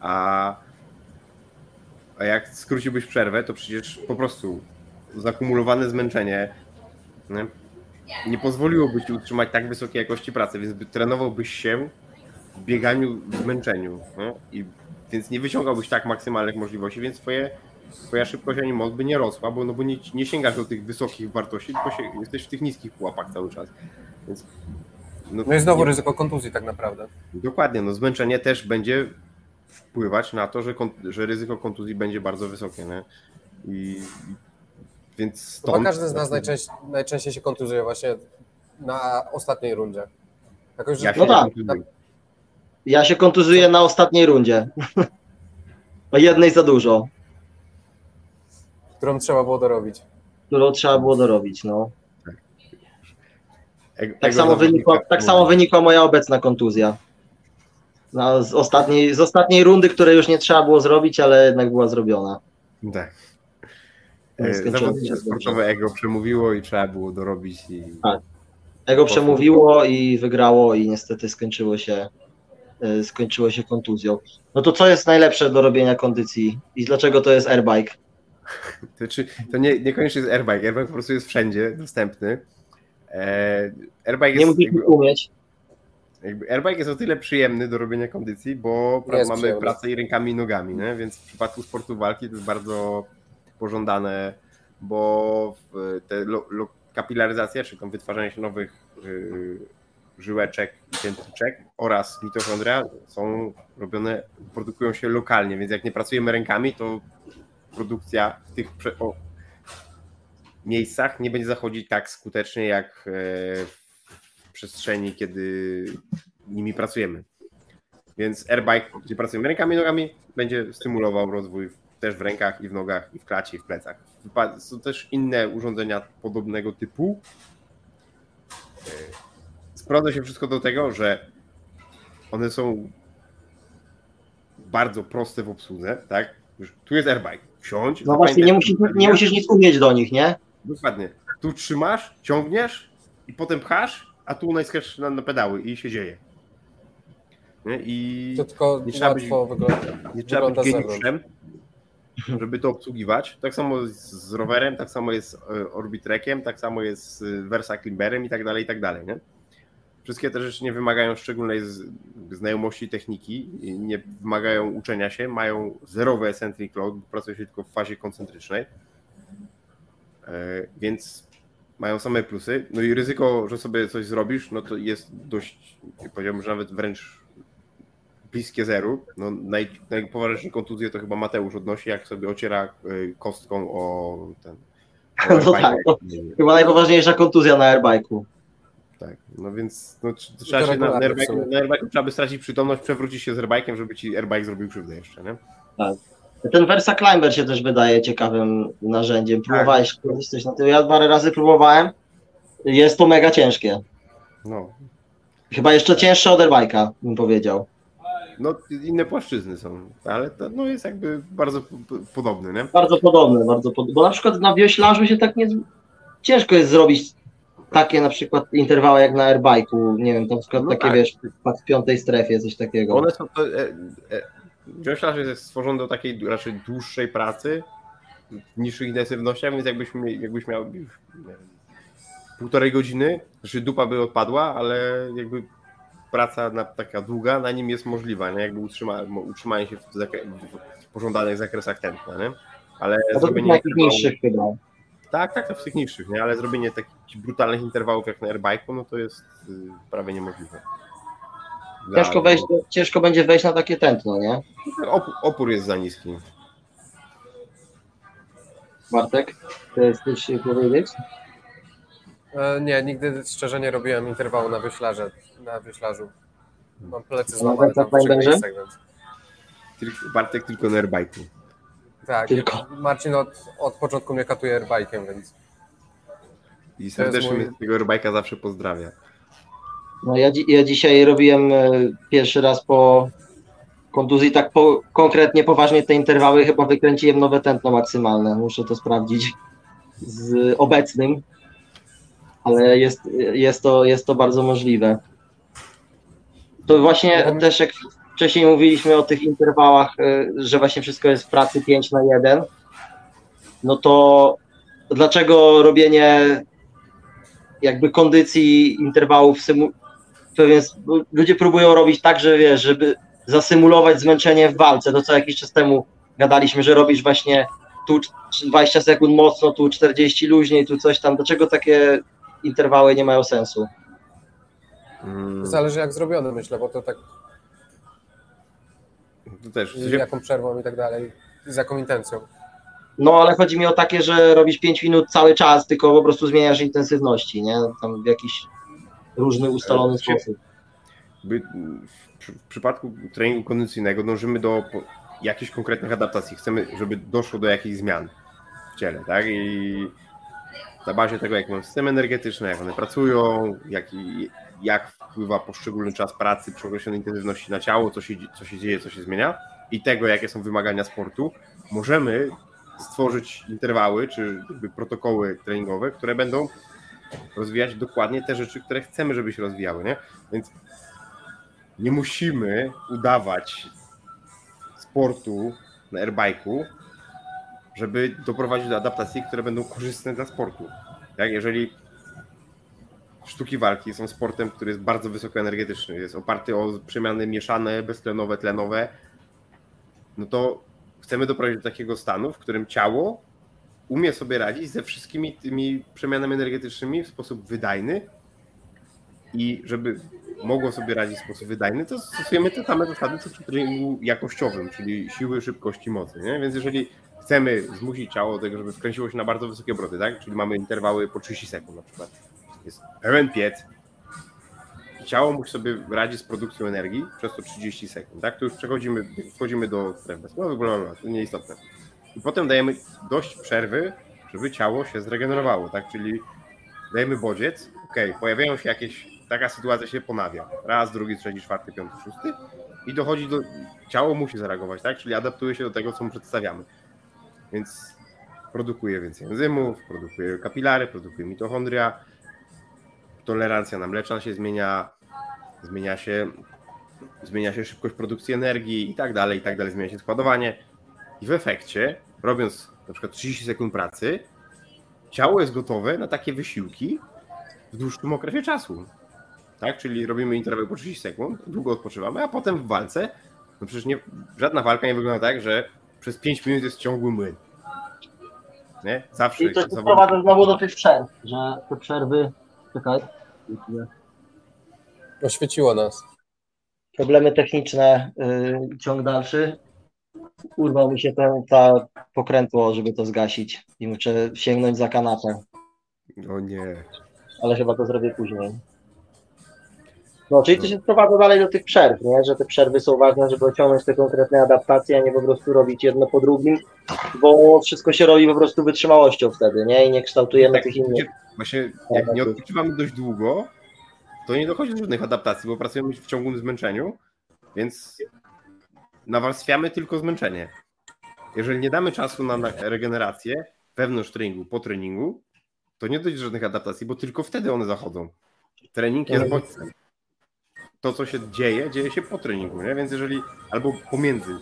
A, a jak skróciłbyś przerwę, to przecież po prostu zakumulowane zmęczenie nie, nie pozwoliłoby ci utrzymać tak wysokiej jakości pracy, więc by trenowałbyś się w bieganiu, w zmęczeniu. No? I, więc nie wyciągałbyś tak maksymalnych możliwości, więc twoje, twoja szybkość ani moc by nie rosła, bo, no bo nie, nie sięgasz do tych wysokich wartości, tylko się, jesteś w tych niskich pułapach cały czas. Więc, No i znowu nie- ryzyko kontuzji tak naprawdę. Dokładnie, no zmęczenie też będzie wpływać na to, że, że ryzyko kontuzji będzie bardzo wysokie. Nie? I, i, więc Chyba stąd... każdy z nas najczęściej, najczęściej się kontuzuje właśnie na ostatniej rundzie. Jakoś, Ja się No tak. Ja się kontuzuję na ostatniej rundzie. O jednej za dużo, którą trzeba było dorobić. którą trzeba było dorobić. No. Ego- Tak, ego samo wynikła, tak samo wynikła moja obecna kontuzja. No, z, ostatniej, z ostatniej rundy, której już nie trzeba było zrobić, ale jednak była zrobiona. Tak. E, skończyło Zawodnicze sportowe ego przemówiło i trzeba było dorobić. I... Tak. Tego przemówiło i wygrało i niestety skończyło się, y, skończyło się kontuzją. No to co jest najlepsze do robienia kondycji i dlaczego to jest airbike? To, czy, to nie, niekoniecznie jest airbike. Airbike po prostu jest wszędzie dostępny. E, airbike Nie jest, musisz jakby, umieć. Jakby, airbike jest o tyle przyjemny do robienia kondycji, bo jest mamy przyjemny. pracę i rękami i nogami, nie? więc w przypadku sportu walki to jest bardzo pożądane, bo te lo, lo, kapilaryzacja, czyli tam wytwarzanie się nowych y, żyłeczek i tętniczek oraz mitochondria są robione, produkują się lokalnie, więc jak nie pracujemy rękami, to produkcja w tych prze, o, miejscach nie będzie zachodzić tak skutecznie jak e, w przestrzeni, kiedy nimi pracujemy. Więc airbike, gdzie pracujemy rękami i nogami, będzie stymulował rozwój też w rękach i w nogach, i w klacie, i w plecach. Są też inne urządzenia podobnego typu. E, Sprowadza się wszystko do tego, że one są bardzo proste w obsłudze, tak? Już Tu jest airbike. Wsiądź. No właśnie, nie musisz, nie musisz nic umieć do nich, nie? Dokładnie. Tu trzymasz, ciągniesz i potem pchasz, a tu naciskasz na, na pedały i się dzieje. Nie? I To tylko Nie trzeba być- wygląda. nie trzeba być z geniuszem, żeby to obsługiwać. Tak samo z, z rowerem, tak samo jest e, Orbitrekiem, tak samo jest z Versa Climberem i tak dalej, i tak dalej. Nie? Wszystkie te rzeczy nie wymagają szczególnej z, znajomości techniki, nie wymagają uczenia się, mają zerowy eccentric load, pracuje się tylko w fazie koncentrycznej, E, więc mają same plusy. No i ryzyko, że sobie coś zrobisz, no to jest dość, powiedziałbym, że nawet wręcz bliskie zeru. No, naj, najpoważniejsze kontuzje to chyba Mateusz odnosi, jak sobie ociera e, kostką o ten. o No tak, to- Chyba najpoważniejsza kontuzja na airbike'u. Tak, no więc no, tr- trzeba się na, na, w airbike, sumie. na airbike trzeba by stracić przytomność, przewrócić się z airbikiem, żeby ci airbike zrobił krzywdę jeszcze, nie? Ten Versa Climber się też wydaje ciekawym narzędziem. Tak. Próbowałeś kiedyś coś na tym? Ja parę razy próbowałem. Jest to mega ciężkie. No, Chyba jeszcze cięższe od airbike'a, bym powiedział. no inne płaszczyzny są, ale to no, jest jakby bardzo podobny, nie? Bardzo podobne, bardzo podobne. Bo na przykład na wioślarzu się tak nie... Ciężko jest zrobić takie na przykład interwały jak na airbike'u. Nie wiem, na przykład No takie tak. wiesz, w piątej strefie, coś takiego. One są to, e, e, wioślarz jest stworzony do takiej raczej dłuższej pracy, w niższych intensywnościach, więc jakbyś, jakbyś miał wiem, półtorej godziny, znaczy dupa by odpadła, ale jakby praca na, taka długa na nim jest możliwa, nie? jakby utrzyma, utrzymanie się w, zakre- w pożądanych zakresach tętna, nie? Ale to zrobienie takich niższych chyba. Tak, tak, to w tych niższych, nie? ale zrobienie takich brutalnych interwałów jak na airbike'u, no to jest y, prawie niemożliwe. Ciężko, wejść, ciężko będzie wejść na takie tętno, nie? Opór, jest za niski. Bartek, chcesz coś powiedzieć? E, nie, nigdy szczerze nie robiłem interwału na wyślarze, na wyślarzu. Mam plecy Na złamane tam w. Tylko- Bartek tylko na airbike'u. Tak, Tylko. Marcin od, od początku mnie katuje airbike'iem, więc I serdecznie mój- tego airbike'a zawsze pozdrawia. No ja, ja dzisiaj robiłem e, pierwszy raz po kontuzji tak po, konkretnie, poważnie te interwały, chyba wykręciłem nowe tętno maksymalne, muszę to sprawdzić z obecnym, ale jest, jest, to, jest to bardzo możliwe. To właśnie Mhm. też jak wcześniej mówiliśmy o tych interwałach, e, że właśnie wszystko jest w pracy 5 na 1, no to dlaczego robienie jakby kondycji interwałów pewien, ludzie próbują robić tak, że wiesz, żeby zasymulować zmęczenie w walce, to co jakiś czas temu gadaliśmy, że robisz właśnie tu 20 sekund mocno, tu 40 luźniej, tu coś tam, dlaczego takie interwały nie mają sensu? Mm, Zależy jak zrobione, myślę, bo to tak to też. z jaką przerwą i tak dalej, z jaką intencją. No ale chodzi mi o takie, że robisz 5 minut cały czas, tylko po prostu zmieniasz intensywności, nie? Tam w jakiś różny, ustalony E, sposób. jakby w, przy- w przypadku treningu kondycyjnego dążymy do po- jakichś konkretnych adaptacji. Chcemy, żeby doszło do jakichś zmian w ciele, tak? I na bazie tego, jak mamy system energetyczny, jak one pracują, jak, jak wpływa poszczególny czas pracy przy określonej intensywności na ciało, co się, co się dzieje, co się zmienia i tego, jakie są wymagania sportu, możemy stworzyć interwały czy protokoły treningowe, które będą rozwijać dokładnie te rzeczy, które chcemy, żeby się rozwijały, nie? Więc nie musimy udawać sportu na airbike'u, żeby doprowadzić do adaptacji, które będą korzystne dla sportu. Tak? Jeżeli sztuki walki są sportem, który jest bardzo wysokoenergetyczny, jest oparty o przemiany mieszane, beztlenowe, tlenowe, no to chcemy doprowadzić do takiego stanu, w którym ciało umie sobie radzić ze wszystkimi tymi przemianami energetycznymi w sposób wydajny i żeby mogło sobie radzić w sposób wydajny, to stosujemy te same zasady co przy treningu jakościowym, czyli siły, szybkości, mocy. Nie? Więc jeżeli chcemy zmusić ciało do tego, żeby wkręciło się na bardzo wysokie obroty, tak? czyli mamy interwały po 30 sekund na przykład, jest pełen piec ciało musi sobie radzić z produkcją energii przez to 30 sekund, tak? to już przechodzimy, wchodzimy do stref bla, to nieistotne. I potem dajemy dość przerwy, żeby ciało się zregenerowało, tak? Czyli dajemy bodziec, okej, pojawiają się jakieś, taka sytuacja się ponawia. Raz, drugi, trzeci, czwarty, piąty, szósty i dochodzi do, ciało musi zareagować, tak? Czyli adaptuje się do tego, co mu przedstawiamy. Więc produkuje więcej enzymów, produkuje kapilary, produkuje mitochondria, tolerancja na mleczna się zmienia, zmienia się, zmienia się szybkość produkcji energii i tak dalej, i tak dalej, zmienia się składowanie. I w efekcie, robiąc na przykład 30 sekund pracy, ciało jest gotowe na takie wysiłki w dłuższym okresie czasu. Tak? Czyli robimy interwał po 30 sekund, długo odpoczywamy, a potem w walce, no przecież nie, żadna walka nie wygląda tak, że przez 5 minut jest ciągły młyn. Nie? Zawsze. I to się sprowadza znowu do tych przerw, że te przerwy, czekaj, Oświeciło nas. problemy techniczne, yy, ciąg dalszy. Urwał mi się ten, ta pokrętło, żeby to zgasić i muszę sięgnąć za kanapę, O nie. ale chyba to zrobię później. No, czyli to się sprowadza dalej do tych przerw, nie? że te przerwy są ważne, żeby osiągnąć te konkretne adaptacje, a nie po prostu robić jedno po drugim, bo wszystko się robi po prostu wytrzymałością wtedy, nie? I nie kształtujemy Tak, tych innych. Właśnie jak nie odpoczywamy dość długo, to nie dochodzi do żadnych adaptacji, bo pracujemy w ciągłym zmęczeniu, więc nawarstwiamy tylko zmęczenie. Jeżeli nie damy czasu na regenerację wewnątrz treningu, po treningu, to nie dojdzie do żadnych adaptacji, bo tylko wtedy one zachodzą. Trening jest Mhm. bodźcem. To, co się dzieje, dzieje się po treningu, nie? więc jeżeli, albo pomiędzy.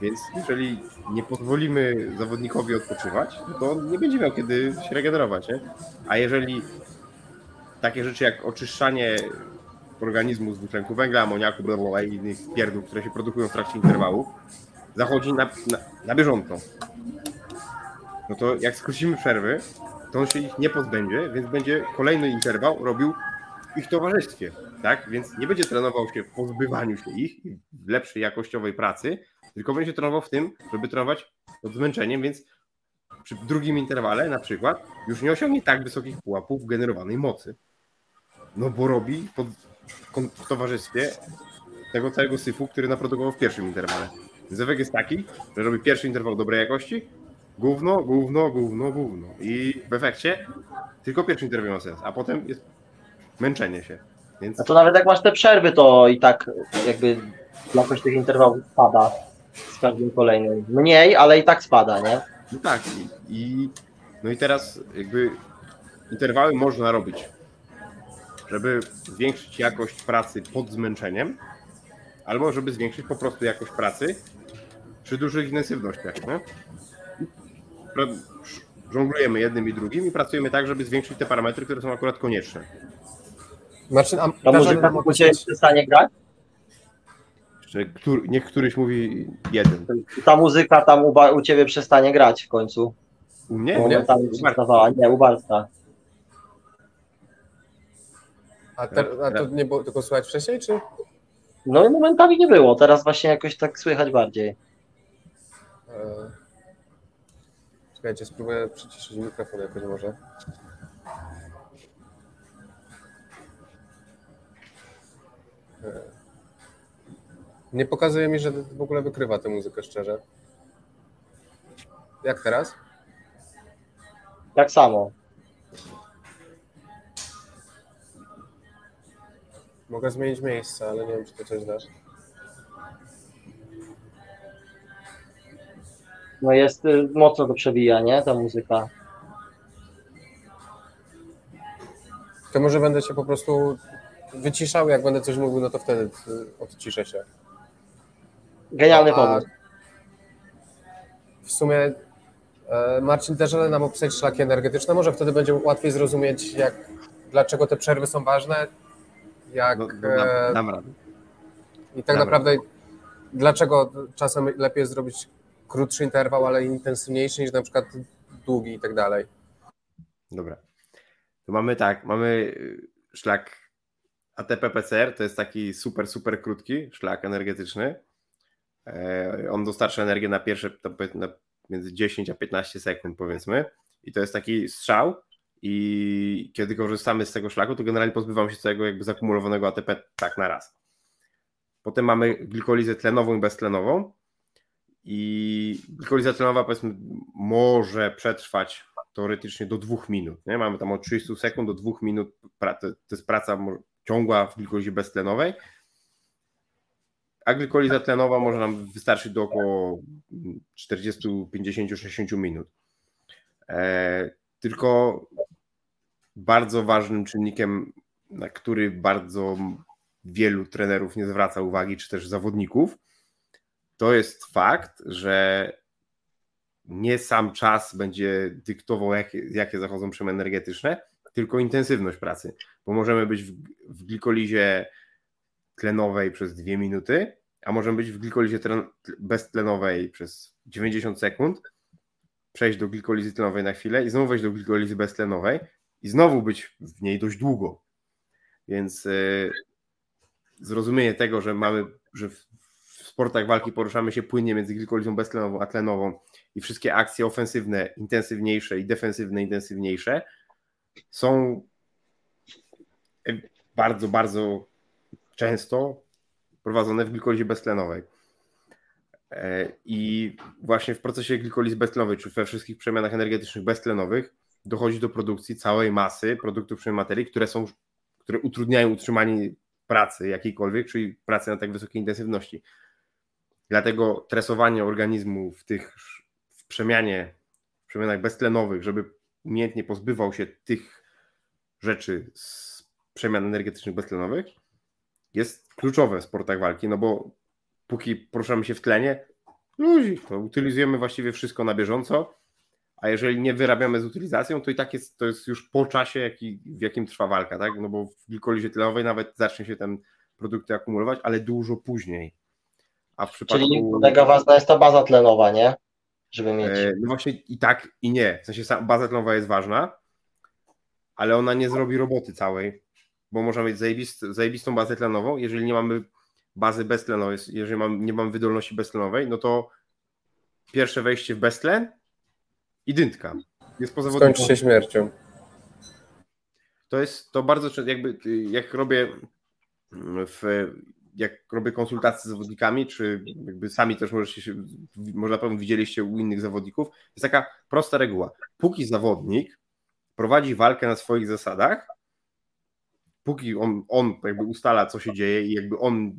Więc jeżeli nie pozwolimy zawodnikowi odpoczywać, no to on nie będzie miał kiedy się regenerować. Nie? A jeżeli takie rzeczy jak oczyszczanie organizmu z dwutlenku węgla, amoniaku, bla, bla, bla, i innych pierdół, które się produkują w trakcie interwału, zachodzi na, na, na bieżąco. No to jak skrócimy przerwy, to on się ich nie pozbędzie, więc będzie kolejny interwał robił w ich towarzystwie, tak? Więc nie będzie trenował się w pozbywaniu się ich, w lepszej jakościowej pracy, tylko będzie trenował w tym, żeby trenować pod zmęczeniem, więc przy drugim interwale na przykład już nie osiągnie tak wysokich pułapów generowanej mocy. No bo robi pod, w towarzystwie tego całego syfu, który naprodukował w pierwszym interwale. Więc efekt jest taki, że robi pierwszy interwał dobrej jakości, gówno, gówno, gówno, gówno. I w efekcie tylko pierwszy interwał ma sens, a potem jest męczenie się. Więc A to nawet jak masz te przerwy, to i tak jakby jakość tych interwałów spada z każdym kolejnym. Mniej, ale i tak spada, nie? No tak, i, i no i teraz jakby interwały można robić, żeby zwiększyć jakość pracy pod zmęczeniem, albo żeby zwiększyć po prostu jakość pracy przy dużych intensywnościach. Nie? Żonglujemy jednym i drugim i pracujemy tak, żeby zwiększyć te parametry, które są akurat konieczne. Marcin, a Ta dasz muzyka nam u Ciebie opisać, przestanie grać? Jeszcze któr, niech któryś mówi jeden. Ta muzyka tam u, u Ciebie przestanie grać w końcu. U mnie? U przestawała. Nie, u Bartka. A, te, a to nie było tylko słuchać wcześniej, czy? No i momentami nie było, teraz właśnie jakoś tak słychać bardziej. E, Czekajcie, spróbuję przyciszyć mikrofon jakoś może. E, Nie pokazuje mi, że w ogóle wykrywa tę muzykę szczerze. Jak teraz? Tak samo. Mogę zmienić miejsce, ale nie wiem, czy to coś da. No jest y, mocno to przebija, nie? Ta muzyka. To może będę się po prostu wyciszał, jak będę coś mówił, no to wtedy y, odciszę się. Genialny A pomysł. W sumie e, Marcin też ale nam opisać szlaki energetyczne, może wtedy będzie łatwiej zrozumieć, jak, dlaczego te przerwy są ważne, jak No, no, e, dam, dam radę. i tak dobra. naprawdę dlaczego czasem lepiej jest zrobić krótszy interwał, ale intensywniejszy niż na przykład długi i tak dalej. Dobra. To mamy tak, mamy y, szlak ATP-PCR, to jest taki super, super krótki szlak energetyczny. E, On dostarcza energię na pierwsze na między 10 a 15 sekund powiedzmy i to jest taki strzał i kiedy korzystamy z tego szlaku, to generalnie pozbywamy się całego jakby zakumulowanego ATP tak na raz. Potem mamy glikolizę tlenową i beztlenową i glikolizę tlenowa powiedzmy może przetrwać teoretycznie do dwóch minut. Nie? Mamy tam od 30 sekund do dwóch minut. To jest praca ciągła w glikolizie beztlenowej. A glikoliza tlenowa może nam wystarczyć do około 40, 50, 60 minut. E, tylko bardzo ważnym czynnikiem, na który bardzo wielu trenerów nie zwraca uwagi, czy też zawodników, to jest fakt, że nie sam czas będzie dyktował, jakie, jakie zachodzą przemiany energetyczne, tylko intensywność pracy, bo możemy być w, w glikolizie tlenowej przez 2 minuty, a możemy być w glikolizie tlen, beztlenowej przez 90 sekund, przejść do glikolizy tlenowej na chwilę i znowu wejść do glikolizy beztlenowej i znowu być w niej dość długo. Więc yy, zrozumienie tego, że mamy, że w, sportach walki poruszamy się płynnie między glikolizą beztlenową a tlenową i wszystkie akcje ofensywne intensywniejsze i defensywne intensywniejsze są e, bardzo, bardzo często prowadzone w glikolizie beztlenowej. E, I właśnie w procesie glikolizy beztlenowej, czy we wszystkich przemianach energetycznych beztlenowych, dochodzi do produkcji całej masy produktów przemian materii, które są, które utrudniają utrzymanie pracy jakiejkolwiek, czyli pracy na tak wysokiej intensywności. Dlatego tresowanie organizmu w tych w przemianie, w przemianach beztlenowych, żeby umiejętnie pozbywał się tych rzeczy z przemian energetycznych beztlenowych, jest kluczowe w sportach walki, no bo póki poruszamy się w tlenie, luzi, to utylizujemy właściwie wszystko na bieżąco, a jeżeli nie wyrabiamy z utilizacją, to i tak jest, to jest już po czasie, jaki, w jakim trwa walka, tak? No bo w glikolizie tlenowej nawet zacznie się ten produkty akumulować, ale dużo później. A w przypadku... Czyli mega ważna jest ta baza tlenowa, nie? Żeby mieć. E, No właśnie i tak, i nie. W sensie baza tlenowa jest ważna, ale ona nie zrobi roboty całej, bo można mieć zajebist, zajebistą bazę tlenową, jeżeli nie mamy bazy beztlenowej, jeżeli mam, nie mamy wydolności beztlenowej, no to pierwsze wejście w beztlen i dyntka. Jest poza Skończy się śmiercią. to jest to bardzo często, jakby jak robię w, jak robię konsultacje z zawodnikami, czy jakby sami też możecie się, może na pewno widzieliście u innych zawodników, jest taka prosta reguła. Póki zawodnik prowadzi walkę na swoich zasadach, póki on, on jakby ustala, co się dzieje i jakby on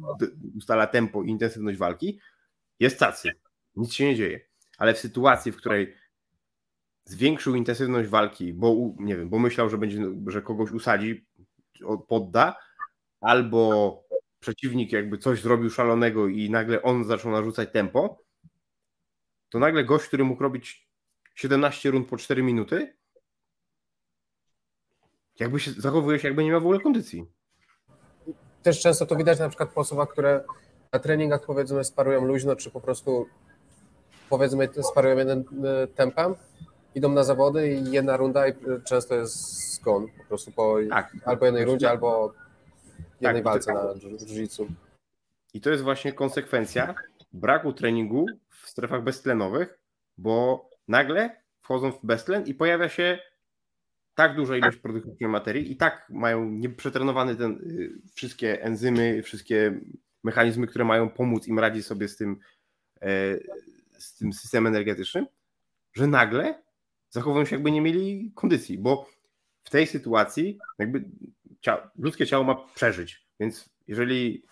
ustala tempo i intensywność walki, jest tacy. Nic się nie dzieje. Ale w sytuacji, w której zwiększył intensywność walki, bo nie wiem, bo myślał, że będzie, że kogoś usadzi, podda, albo przeciwnik jakby coś zrobił szalonego i nagle on zaczął narzucać tempo, to nagle gość, który mógł robić 17 rund po 4 minuty, jakby się zachowuje się, jakby nie miał w ogóle kondycji. też często to widać na przykład po osobach, które na treningach powiedzmy sparują luźno, czy po prostu powiedzmy sparują jednym e, tempem, idą na zawody i jedna runda i często jest skon po prostu po Tak. albo jednej rundzie, albo jednej Tak, walce tak. na jiu-jitsu. I to jest właśnie konsekwencja braku treningu w strefach beztlenowych, bo nagle wchodzą w beztlen i pojawia się tak duża ilość produktywnej materii i tak mają nieprzetrenowany ten, y, wszystkie enzymy, wszystkie mechanizmy, które mają pomóc im radzić sobie z tym, e, z tym systemem energetycznym, że nagle zachowują się jakby nie mieli kondycji, bo w tej sytuacji jakby cia- ludzkie ciało ma przeżyć, więc jeżeli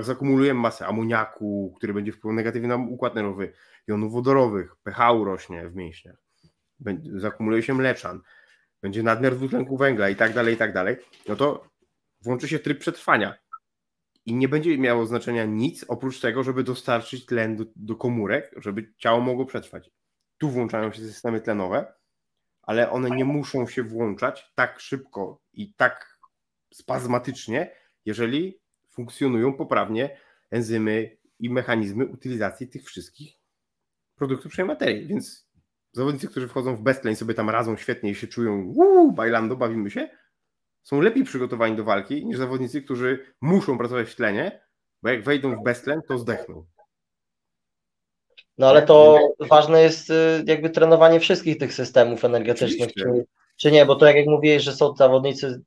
zakumulujemy masę amoniaku, który będzie wpływał negatywnie na układ nerwowy, jonów wodorowych, pH rośnie w mięśniach, zakumuluje się mleczan, będzie nadmiar dwutlenku węgla i tak dalej, i tak dalej, no to włączy się tryb przetrwania i nie będzie miało znaczenia nic oprócz tego, żeby dostarczyć tlen do, do komórek, żeby ciało mogło przetrwać. Tu włączają się systemy tlenowe, ale one nie muszą się włączać tak szybko i tak spazmatycznie, jeżeli funkcjonują poprawnie enzymy i mechanizmy utylizacji tych wszystkich produktów przejmujących materii. Więc zawodnicy, którzy wchodzą w beztlen i sobie tam radzą świetnie i się czują uuu, bailando, bawimy się, są lepiej przygotowani do walki niż zawodnicy, którzy muszą pracować w tlenie, bo jak wejdą w beztlen, to zdechną. No ale to ważne jest y, jakby trenowanie wszystkich tych systemów energetycznych, czy, czy nie, bo to jak, jak mówiłeś, że są zawodnicy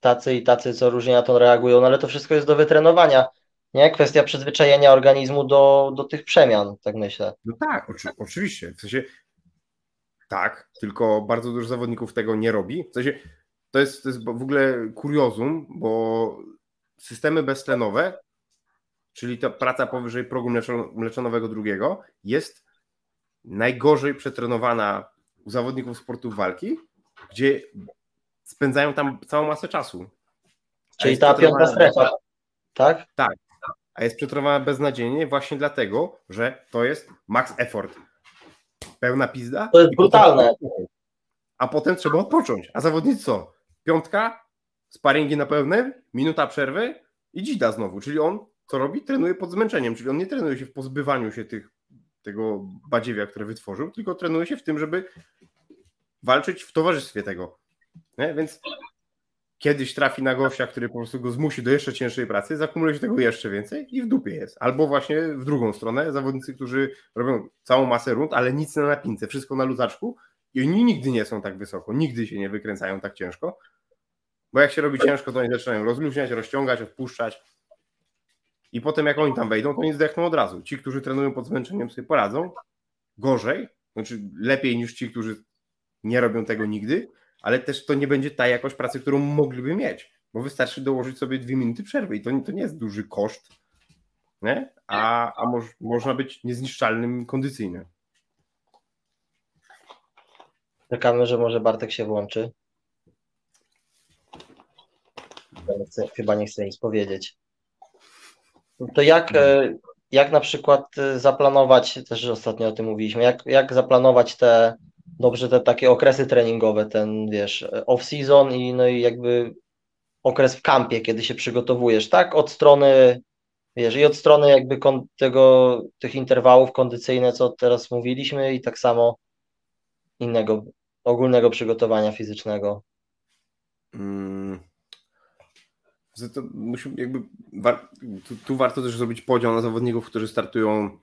tacy i tacy, co różnie na to reagują, no ale to wszystko jest do wytrenowania, nie? Kwestia przyzwyczajenia organizmu do, do tych przemian, tak myślę. No tak, oczy, oczywiście. W sensie tak, tylko bardzo dużo zawodników tego nie robi. W sensie to jest, to jest w ogóle kuriozum, bo systemy beztlenowe, czyli ta praca powyżej progu mleczo- mleczanowego drugiego, jest najgorzej przetrenowana u zawodników sportów walki, gdzie spędzają tam całą masę czasu. Czyli ta piąta strefa, tak? a jest przetrenowana beznadziejnie właśnie dlatego, że to jest max effort. Pełna pizda. To jest potem- brutalne. A potem trzeba odpocząć. A zawodnicy co? Piątka, sparingi na pełnym, minuta przerwy i dzida znowu. Czyli on co robi? Trenuje pod zmęczeniem. Czyli on nie trenuje się w pozbywaniu się tych, tego badziewia, które wytworzył, tylko trenuje się w tym, żeby walczyć w towarzystwie tego. Nie? Więc kiedyś trafi na gościa, który po prostu go zmusi do jeszcze cięższej pracy, zakumuluje się tego jeszcze więcej i w dupie jest. Albo właśnie w drugą stronę, zawodnicy, którzy robią całą masę rund, ale nic na napince, wszystko na luzaczku i oni nigdy nie są tak wysoko, nigdy się nie wykręcają tak ciężko, bo jak się robi ciężko, to oni zaczynają rozluźniać, rozciągać, odpuszczać i potem jak oni tam wejdą, to oni zdechną od razu. Ci, którzy trenują pod zmęczeniem sobie poradzą gorzej, znaczy lepiej niż ci, którzy nie robią tego nigdy, ale też to nie będzie ta jakość pracy, którą mogliby mieć, bo wystarczy dołożyć sobie dwie minuty przerwy i to, nie- to nie jest duży koszt, nie? a, a moż, można być niezniszczalnym kondycyjnie. Czekamy, że może Bartek się włączy. Chyba nie chce nic powiedzieć. To jak, e, jak na przykład e, zaplanować, też ostatnio o tym mówiliśmy, jak, jak zaplanować te dobrze te takie okresy treningowe, ten wiesz, off-season i no i jakby okres w kampie, kiedy się przygotowujesz, tak? Od strony, wiesz, i od strony jakby tego, tych interwałów kondycyjne, co teraz mówiliśmy, i tak samo innego ogólnego przygotowania fizycznego. Mm. To musi, jakby, tu, tu warto też zrobić podział na zawodników, którzy startują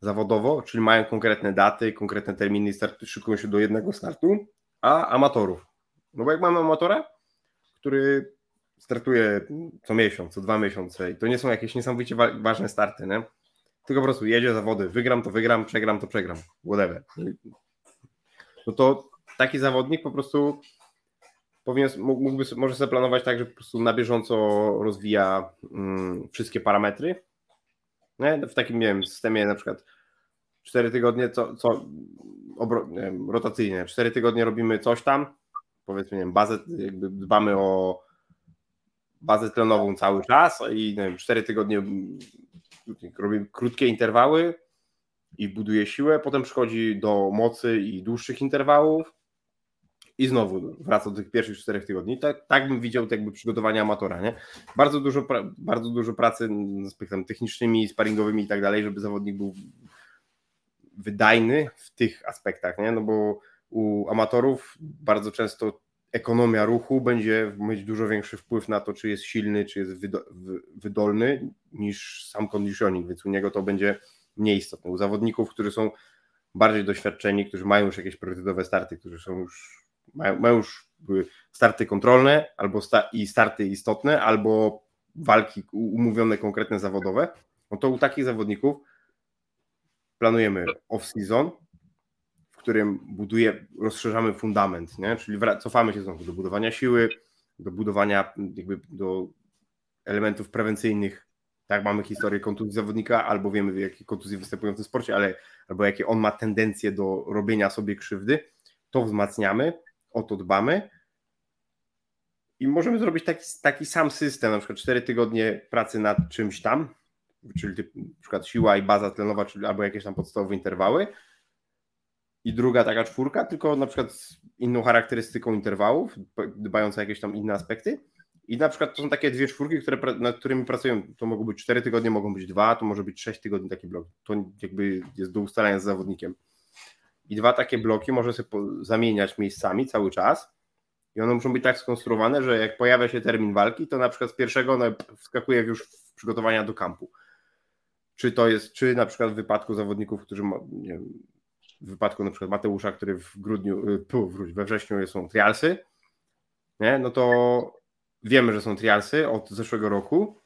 zawodowo, czyli mają konkretne daty, konkretne terminy startu, szykują się do jednego startu, a amatorów. No bo jak mamy amatora, który startuje co miesiąc, co dwa miesiące i to nie są jakieś niesamowicie wa- ważne starty, nie? tylko po prostu jedzie zawody, wygram to wygram, przegram to przegram, whatever. No to taki zawodnik po prostu powinien, mógłby, może sobie planować tak, że po prostu na bieżąco rozwija mm, wszystkie parametry. Nie? W takim, nie wiem, systemie na przykład 4 tygodnie, co, co obro, wiem, rotacyjnie, 4 tygodnie robimy coś tam, powiedzmy, nie wiem, bazę, jakby dbamy o bazę tlenową cały czas i nie wiem, 4 tygodnie mm, robimy krótkie interwały i buduje siłę, potem przychodzi do mocy i dłuższych interwałów i znowu wraca do tych pierwszych czterech tygodni. Tak, tak bym widział te jakby przygotowania amatora, nie? Bardzo dużo, bardzo dużo pracy z aspektami technicznymi, sparingowymi i tak dalej, żeby zawodnik był wydajny w tych aspektach, nie? No bo u amatorów bardzo często ekonomia ruchu będzie mieć dużo większy wpływ na to, czy jest silny, czy jest wydo- wy- wydolny, niż sam conditioning, więc u niego to będzie mniej istotne. U zawodników, którzy są bardziej doświadczeni, którzy mają już jakieś priorytetowe starty, którzy są już, mają, mają już starty kontrolne albo sta- i starty istotne, albo walki umówione konkretne zawodowe, no to u takich zawodników planujemy off-season, w którym buduje, rozszerzamy fundament, nie? czyli cofamy się znowu do budowania siły, do budowania jakby do elementów prewencyjnych. Tak, mamy historię kontuzji zawodnika, albo wiemy, jakie kontuzje występują w tym sporcie, ale albo jakie on ma tendencje do robienia sobie krzywdy, to wzmacniamy, o to dbamy. I możemy zrobić taki, taki sam system, na przykład 4 tygodnie pracy nad czymś tam, czyli typ, na przykład siła i baza tlenowa, czyli albo jakieś tam podstawowe interwały. I druga taka czwórka, tylko na przykład z inną charakterystyką interwałów, dbając o jakieś tam inne aspekty. I na przykład to są takie dwie czwórki, które, nad którymi pracują. To mogą być cztery tygodnie, mogą być dwa, to może być sześć tygodni taki blok. To jakby jest do ustalenia z zawodnikiem. I dwa takie bloki może sobie zamieniać miejscami cały czas. I one muszą być tak skonstruowane, że jak pojawia się termin walki, to na przykład z pierwszego no, wskakuje już w przygotowania do kampu. Czy to jest, czy na przykład w wypadku zawodników, którzy ma, nie wiem, w wypadku na przykład Mateusza, który w grudniu, y, wróć, we wrześniu są trialsy, nie? no to wiemy, że są trialsy od zeszłego roku,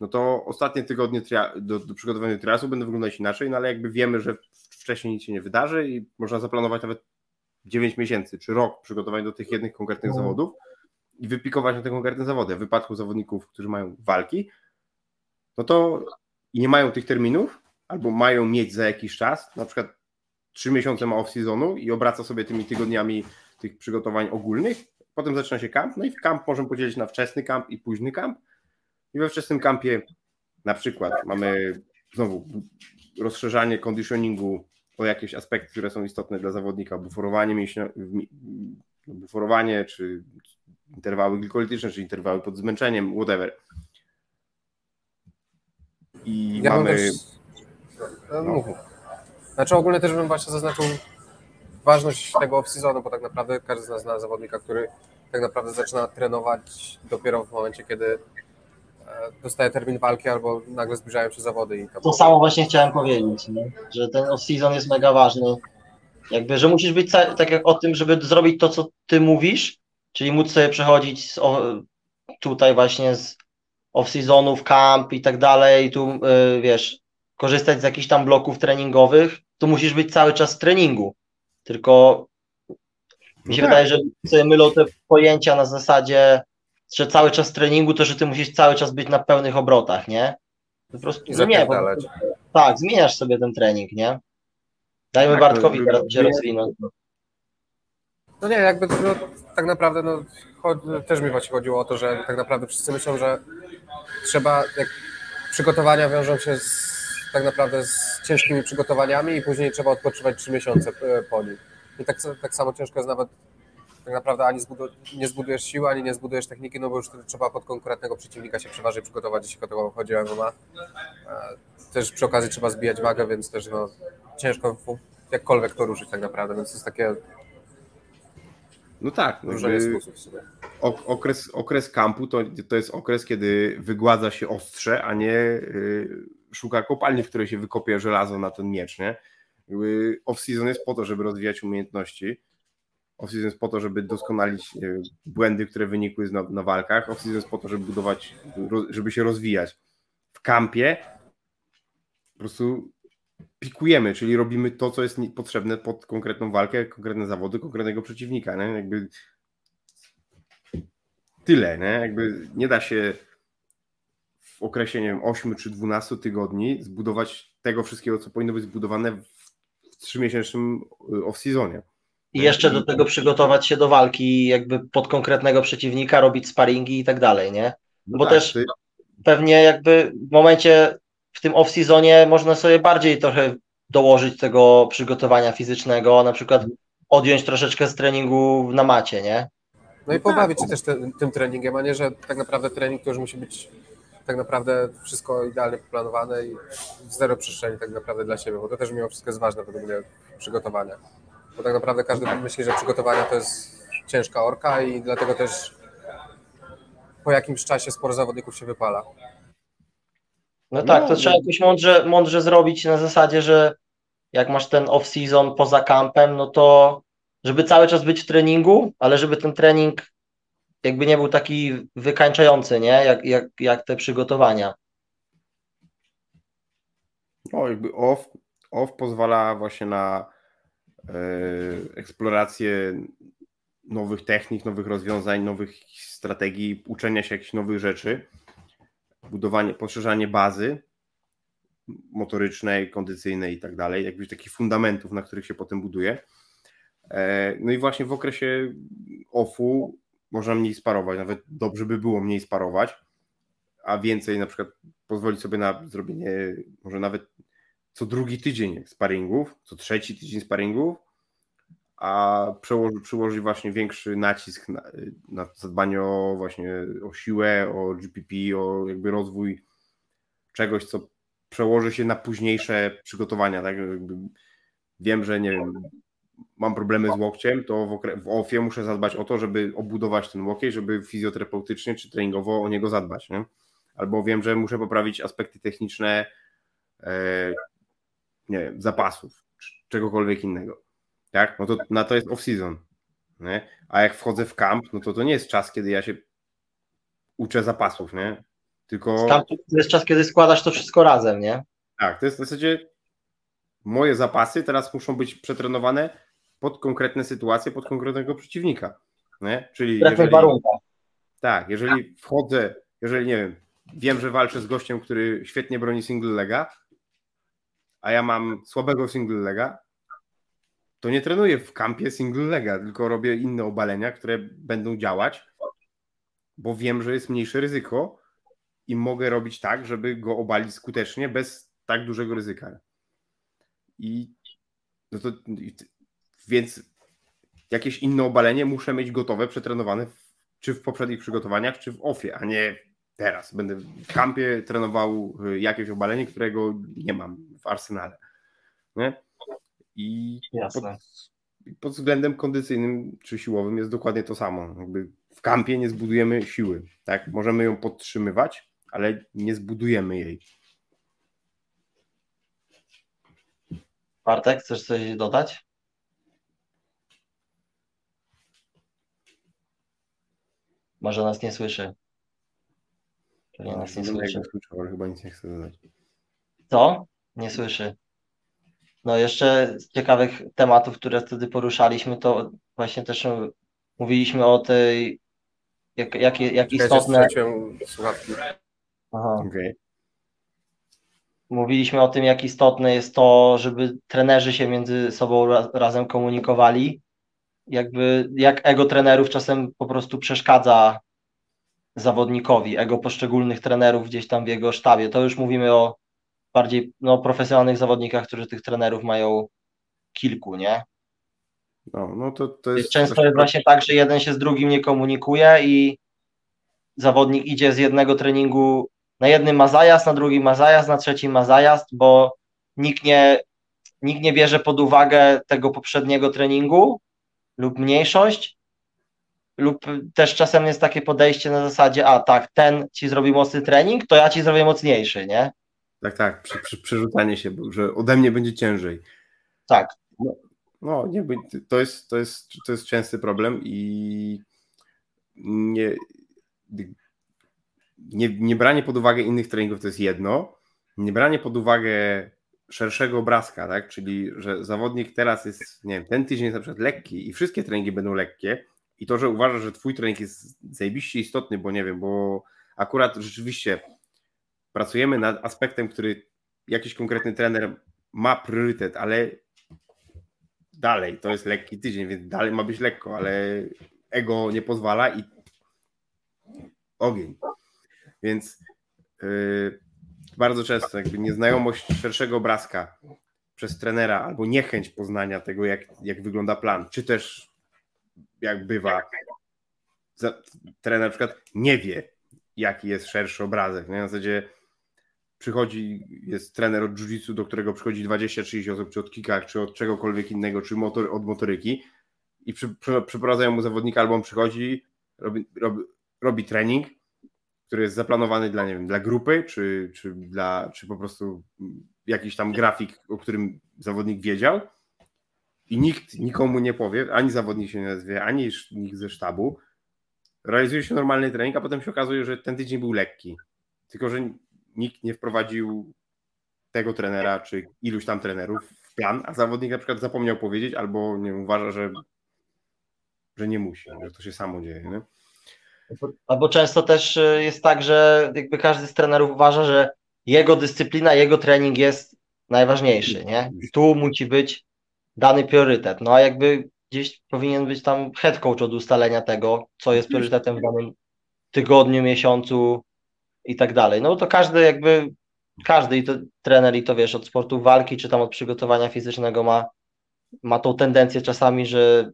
no to ostatnie tygodnie do, do przygotowania trialsów będą wyglądać inaczej, no ale jakby wiemy, że wcześniej nic się nie wydarzy i można zaplanować nawet 9 miesięcy czy rok przygotowania do tych jednych konkretnych zawodów i wypikować na te konkretne zawody. W wypadku zawodników, którzy mają walki, no to i nie mają tych terminów, albo mają mieć za jakiś czas, na przykład 3 miesiące ma off-seasonu i obraca sobie tymi tygodniami tych przygotowań ogólnych, potem zaczyna się kamp, no i w kamp możemy podzielić na wczesny kamp i późny kamp i we wczesnym kampie na przykład mamy znowu rozszerzanie conditioningu o jakieś aspekty, które są istotne dla zawodnika, buforowanie mięśnia, mi- buforowanie czy interwały glikolitryczne, czy interwały pod zmęczeniem, whatever. I Ja mamy... też... No, mów, mów. Znaczy ogólnie też bym właśnie zaznaczył ważność tego off-seasonu, bo tak naprawdę każdy z nas zna zawodnika, który tak naprawdę zaczyna trenować dopiero w momencie, kiedy e, dostaje termin walki albo nagle zbliżają się zawody i tam To samo właśnie chciałem powiedzieć, nie? że ten off-season jest mega ważny. Jakby, że musisz być tak jak o tym, żeby zrobić to, co ty mówisz, czyli móc sobie przechodzić z, o, tutaj właśnie z off-seasonów, camp i tak dalej, tu y, wiesz, korzystać z jakichś tam bloków treningowych, to musisz być cały czas w treningu. Tylko mi się No tak. wydaje, że sobie mylą te pojęcia na zasadzie, że cały czas treningu, to że ty musisz cały czas być na pełnych obrotach, nie? Po prostu i no nie, tak, zmieniasz sobie ten trening, nie? Dajmy Tak, Bartkowi no, teraz się nie- rozwinąć. No nie, jakby no, tak naprawdę no, też mi właśnie chodziło o to, że tak naprawdę wszyscy myślą, że trzeba, jak przygotowania wiążą się z, tak naprawdę z ciężkimi przygotowaniami i później trzeba odpoczywać trzy miesiące e, po nich. I tak, tak samo ciężko jest nawet tak naprawdę ani zbudu, nie zbudujesz siły, ani nie zbudujesz techniki, no bo już trzeba pod konkretnego przeciwnika się przeważnie przygotować, jeśli chodzi o MMA. E, Też przy okazji trzeba zbijać wagę, więc też no, ciężko jakkolwiek to ruszyć tak naprawdę, więc to jest takie No tak, no jakby okres, okres kampu to, to jest okres, kiedy wygładza się ostrze, a nie y, szuka kopalni, w której się wykopie żelazo na ten miecz, nie? Off-season jest po to, żeby rozwijać umiejętności. Off-season jest po to, żeby doskonalić y, błędy, które wynikły na, na walkach. Off-season jest po to, żeby budować, żeby się rozwijać. W kampie po prostu pikujemy, czyli robimy to, co jest potrzebne pod konkretną walkę, konkretne zawody, konkretnego przeciwnika, nie? Jakby tyle, nie? Jakby nie da się w okresie, nie wiem, 8 czy 12 tygodni zbudować tego wszystkiego, co powinno być zbudowane w trzymiesięcznym y, off-seasonie. I jeszcze do tego przygotować się do walki jakby pod konkretnego przeciwnika, robić sparingi i tak dalej, nie? No Bo tak, też- ty- Pewnie jakby w momencie, w tym off-seasonie można sobie bardziej trochę dołożyć tego przygotowania fizycznego, na przykład odjąć troszeczkę z treningu na macie, nie? No i pobawić się też te, tym treningiem, a nie, że tak naprawdę trening to już musi być tak naprawdę wszystko idealnie poplanowane i zero przestrzeni tak naprawdę dla siebie, bo to też mimo wszystko jest ważne według mnie przygotowania. Bo tak naprawdę każdy myśli, że przygotowanie to jest ciężka orka i dlatego też po jakimś czasie sporo zawodników się wypala. No tak, to No, trzeba jakoś mądrze, mądrze zrobić na zasadzie, że jak masz ten off-season poza kampem, no to żeby cały czas być w treningu, ale żeby ten trening jakby nie był taki wykańczający, nie? Jak, jak, jak te przygotowania. No, jakby off, off pozwala właśnie na eksplorację nowych technik, nowych rozwiązań, nowych strategii, uczenia się jakichś nowych rzeczy, budowanie, poszerzanie bazy motorycznej, kondycyjnej i tak dalej, jakbyś takich fundamentów, na których się potem buduje. E, No i właśnie w okresie offu można mniej sparować, nawet dobrze by było mniej sparować, a więcej na przykład pozwolić sobie na zrobienie może nawet co drugi tydzień sparingów, co trzeci tydzień sparingów, a przełoży, przyłożyć właśnie większy nacisk na, na zadbanie o właśnie o siłę, o GPP, o jakby rozwój czegoś, co przełoży się na późniejsze przygotowania, tak? Jakby wiem, że nie wiem, mam problemy z łokciem, to w, okre- w OFie muszę zadbać o to, żeby obudować ten łokieć, żeby fizjoterapeutycznie czy treningowo o niego zadbać, nie? Albo wiem, że muszę poprawić aspekty techniczne e, nie wiem, zapasów, czy czegokolwiek innego. Tak? No to na to jest off-season. Nie? A jak wchodzę w camp, no to to nie jest czas, kiedy ja się uczę zapasów, nie? Tylko to jest czas, kiedy składasz to wszystko razem, nie? tak, to jest w zasadzie moje zapasy teraz muszą być przetrenowane pod konkretne sytuacje, pod konkretnego przeciwnika. Nie? Czyli jeżeli, warunkach. tak, jeżeli wchodzę, jeżeli nie wiem, wiem, że walczę z gościem, który świetnie broni single lega, a ja mam słabego single lega, to nie trenuję w kampie single lega, tylko robię inne obalenia, które będą działać, bo wiem, że jest mniejsze ryzyko i mogę robić tak, żeby go obalić skutecznie bez tak dużego ryzyka. I no to więc jakieś inne obalenie muszę mieć gotowe, przetrenowane w, czy w poprzednich przygotowaniach, czy w ofie, a nie teraz. Będę w kampie trenował y, jakieś obalenie, którego nie mam w arsenale. Nie? I pod, pod względem kondycyjnym czy siłowym jest dokładnie to samo. Jakby w kampie nie zbudujemy siły. Tak? Możemy ją podtrzymywać, ale nie zbudujemy jej. Bartek, chcesz coś dodać? Może nas nie słyszy. Pewnie nas nie słyszy. słyszał, ale chyba nic nie chcę dodać. Co? Nie słyszy. No jeszcze z ciekawych tematów, które wtedy poruszaliśmy, to właśnie też mówiliśmy o tej, jak, jak, jak istotne, słuchawki. aha, Okej. mówiliśmy o tym, jak istotne jest to, żeby trenerzy się między sobą ra, razem komunikowali. Jakby, jak ego trenerów czasem po prostu przeszkadza zawodnikowi, ego poszczególnych trenerów gdzieś tam w jego sztabie. To już mówimy o bardziej no, profesjonalnych zawodnikach, którzy tych trenerów mają kilku, nie? No, no to, to jest. Często coś- jest właśnie tak, że jeden się z drugim nie komunikuje i zawodnik idzie z jednego treningu, na jednym ma zajazd, na drugim ma zajazd, na trzecim ma zajazd, bo nikt nie, nikt nie bierze pod uwagę tego poprzedniego treningu lub mniejszość, lub też czasem jest takie podejście na zasadzie, a tak, ten ci zrobi mocny trening, to ja ci zrobię mocniejszy, nie? Tak, tak, przy, przy, przerzucanie się, że ode mnie będzie ciężej. Tak. No, nie, bo to jest, to jest, to jest częsty problem i nie, nie, nie branie pod uwagę innych treningów to jest jedno, nie branie pod uwagę szerszego obrazka, tak? Czyli, że zawodnik teraz jest, nie wiem, ten tydzień jest na przykład lekki i wszystkie treningi będą lekkie i to, że uważasz, że twój trening jest zajebiście istotny, bo nie wiem, bo akurat rzeczywiście pracujemy nad aspektem, który jakiś konkretny trener ma priorytet, ale dalej to jest lekki tydzień, więc dalej ma być lekko, ale ego nie pozwala i ogień. Więc yy, bardzo często jakby nieznajomość szerszego obrazka przez trenera albo niechęć poznania tego, jak, jak wygląda plan, czy też jak bywa, trener na przykład nie wie, jaki jest szerszy obrazek. Na zasadzie przychodzi, jest trener od jiu-jitsu, do którego przychodzi 20-30 osób, czy od kikach, czy od czegokolwiek innego, czy motor, od motoryki. I przy, przy, przeprowadzają mu zawodnika, albo on przychodzi, robi, robi, robi trening, który jest zaplanowany dla, nie wiem, dla grupy, czy, czy, dla, czy po prostu jakiś tam grafik, o którym zawodnik wiedział. I nikt nikomu nie powie, ani zawodnik się nie nazwie, ani nikt ze sztabu, realizuje się normalny trening, a potem się okazuje, że ten tydzień był lekki. Tylko, że nikt nie wprowadził tego trenera, czy iluś tam trenerów w plan, a zawodnik na przykład zapomniał powiedzieć, albo nie uważa, że, że nie musi, że to się samo dzieje. Nie? Albo często też y, jest tak, że jakby każdy z trenerów uważa, że jego dyscyplina, jego trening jest najważniejszy, nie? Tu musi być dany priorytet. No a jakby gdzieś powinien być tam head coach od ustalenia tego, co jest priorytetem w danym tygodniu, miesiącu i tak dalej. No to każdy jakby, każdy i to trener i to wiesz, od sportu walki czy tam od przygotowania fizycznego ma, ma tą tendencję czasami, że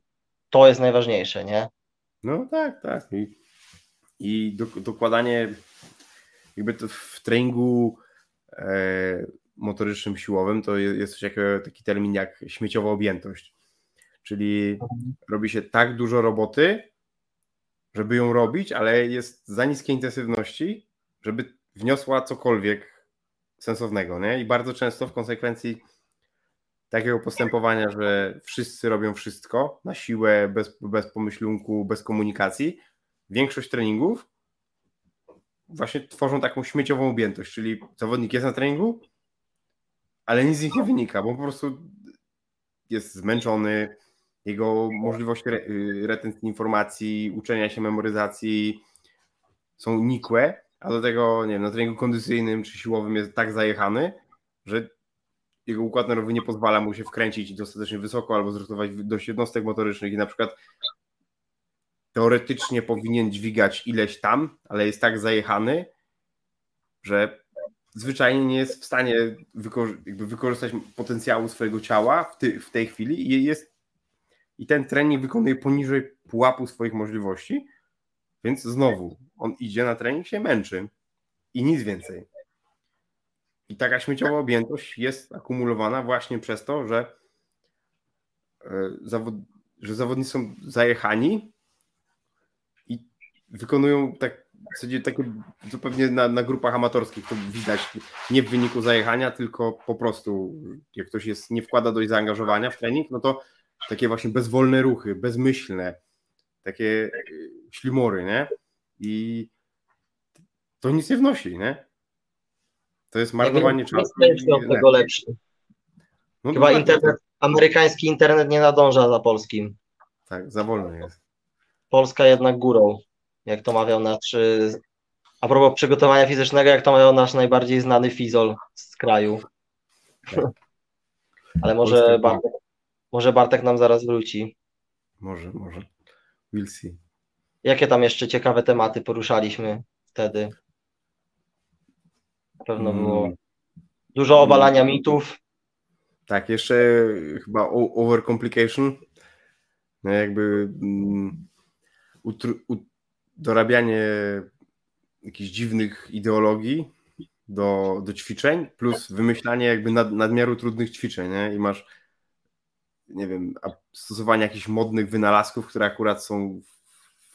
to jest najważniejsze, nie? No tak, tak. I, i do, dokładanie jakby to w treningu e, motorycznym, siłowym to jest coś jak, taki termin jak śmieciowa objętość. Czyli robi się tak dużo roboty, żeby ją robić, ale jest za niskiej intensywności, żeby wniosła cokolwiek sensownego. Nie? I bardzo często w konsekwencji takiego postępowania, że wszyscy robią wszystko na siłę, bez, bez pomyślunku, bez komunikacji, większość treningów właśnie tworzą taką śmieciową objętość, czyli zawodnik jest na treningu, ale nic z nich nie wynika, bo po prostu jest zmęczony, jego możliwości re, y, retencji informacji, uczenia się memoryzacji są nikłe, a do tego, nie wiem, na treningu kondycyjnym czy siłowym jest tak zajechany, że jego układ nerwowy nie pozwala mu się wkręcić dostatecznie wysoko albo zrytować dość jednostek motorycznych i na przykład teoretycznie powinien dźwigać ileś tam, ale jest tak zajechany, że zwyczajnie nie jest w stanie wykorzy wykorzystać potencjału swojego ciała w, ty w tej chwili i jest i ten trening wykonuje poniżej pułapu swoich możliwości, więc znowu on idzie na trening, się męczy i nic więcej. I taka śmieciowa objętość jest akumulowana właśnie przez to, że, e, że zawodnicy są zajechani i wykonują tak w zasadzie takie, to pewnie na, na grupach amatorskich to widać nie w wyniku zajechania, tylko po prostu jak ktoś jest, nie wkłada dość zaangażowania w trening, no to takie właśnie bezwolne ruchy, bezmyślne, takie y, ślimory, nie? I to nic nie wnosi, nie? To jest marnowanie czasu. Jest tego lepszy. No Chyba internet, amerykański internet nie nadąża za polskim. Tak, za wolny jest. Polska jednak górą, jak to mawiał nasz, a propos przygotowania fizycznego, jak to mawiał nasz najbardziej znany fizol z kraju. Tak. Ale może Bartek, może Bartek nam zaraz wróci. Może, może. We'll see. Jakie tam jeszcze ciekawe tematy poruszaliśmy wtedy? Na pewno było mm. dużo obalania mitów. Tak, jeszcze chyba overcomplication. No jakby um, dorabianie jakichś dziwnych ideologii do, do ćwiczeń, plus wymyślanie jakby nad, nadmiaru trudnych ćwiczeń, nie? I masz nie wiem, stosowanie jakichś modnych wynalazków, które akurat są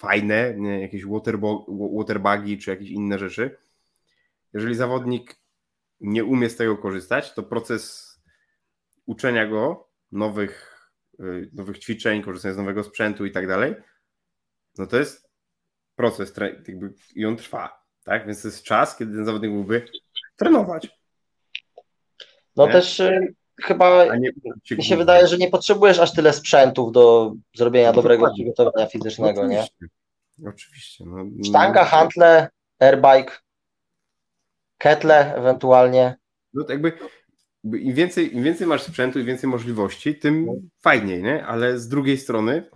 fajne, nie, jakieś waterbugi czy jakieś inne rzeczy. Jeżeli zawodnik nie umie z tego korzystać, to proces uczenia go nowych, y, nowych ćwiczeń, korzystania z nowego sprzętu i tak dalej, no to jest proces jakby, i on trwa, tak? Więc to jest czas, kiedy ten zawodnik mógłby trenować. No nie? też y, chyba nie, mi się wydaje, że nie potrzebujesz aż tyle sprzętów do zrobienia no, dobrego dokładnie. przygotowania fizycznego, Oczywiście. nie? Oczywiście. No, Sztanga, handle, airbike, ketle ewentualnie. No to jakby im więcej, im więcej masz sprzętu i więcej możliwości, tym no. fajniej, nie? Ale z drugiej strony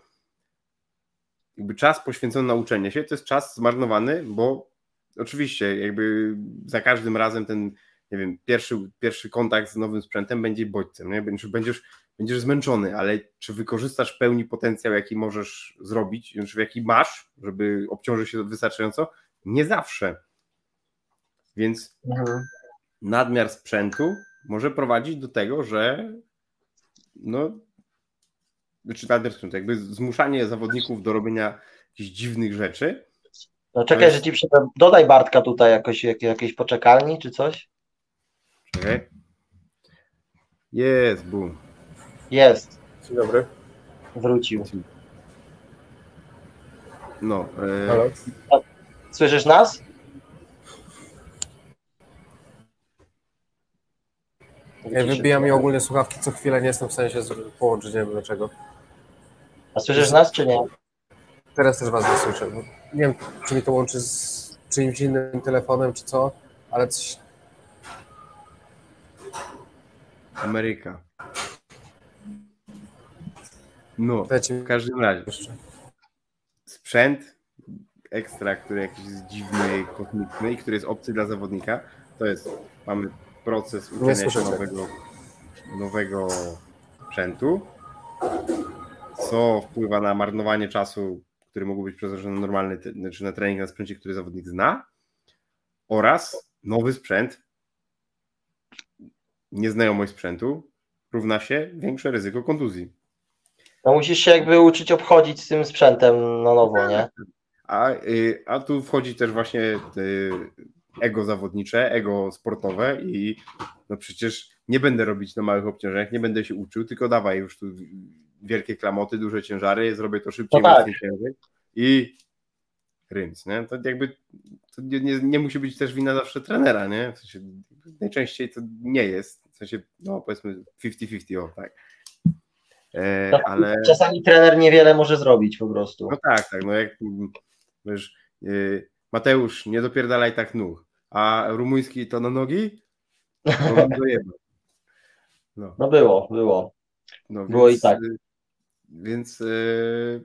jakby czas poświęcony na uczenie się to jest czas zmarnowany, bo oczywiście jakby za każdym razem ten nie wiem, pierwszy, pierwszy kontakt z nowym sprzętem będzie bodźcem, nie? Będziesz, będziesz, będziesz zmęczony, ale czy wykorzystasz pełni potencjał, jaki możesz zrobić, czy jaki masz, żeby obciążyć się wystarczająco? Nie zawsze. Więc Mhm. nadmiar sprzętu może prowadzić do tego, że no, znaczy nadmiar sprzętu, jakby zmuszanie zawodników do robienia jakichś dziwnych rzeczy. No czekaj, jest- że ci przyda. Dodaj Bartka tutaj jakoś, jak, jakiejś poczekalni czy coś. Czekaj. Jest, boom. Jest, Dzień dobry. wrócił. No, e? Słyszysz nas? Ja wybijam mi ogólnie słuchawki co chwilę, nie jestem w stanie się z- połączyć, nie wiem dlaczego. A słyszysz nas, czy nie? Teraz też was nie słyszę. Nie wiem, czy mi to łączy z czyimś innym telefonem, czy co, ale coś... Ameryka. No, w każdym razie. sprzęt ekstra, który jakiś jest dziwny, kosmiczny i który jest obcy dla zawodnika, to jest, mamy proces uczenia się nowego, nowego sprzętu, co wpływa na marnowanie czasu, który mógłby być przeznaczony na normalny, te- znaczy na trening na sprzęcie, który zawodnik zna oraz nowy sprzęt, nieznajomość sprzętu równa się większe ryzyko kontuzji. No musisz się jakby uczyć obchodzić z tym sprzętem na nowo, nie? A, y, a tu wchodzi też właśnie y, ego zawodnicze, ego sportowe i no przecież nie będę robić na małych obciążeniach, nie będę się uczył, tylko dawaj już tu wielkie klamoty, duże ciężary, zrobię to szybciej, No tak. mocniej ciężej i ryms, nie? To jakby to nie, nie, nie musi być też wina zawsze trenera, nie? W sensie, najczęściej to nie jest, w sensie, no powiedzmy 50-50, o tak. E, Tak. ale... Czasami trener niewiele może zrobić po prostu. No tak, tak, no jak wiesz, yy, Mateusz, nie dopierdalaj tak nóg, a rumuński to na nogi? No, no, No było, było. no, było i tak. y, Więc yy,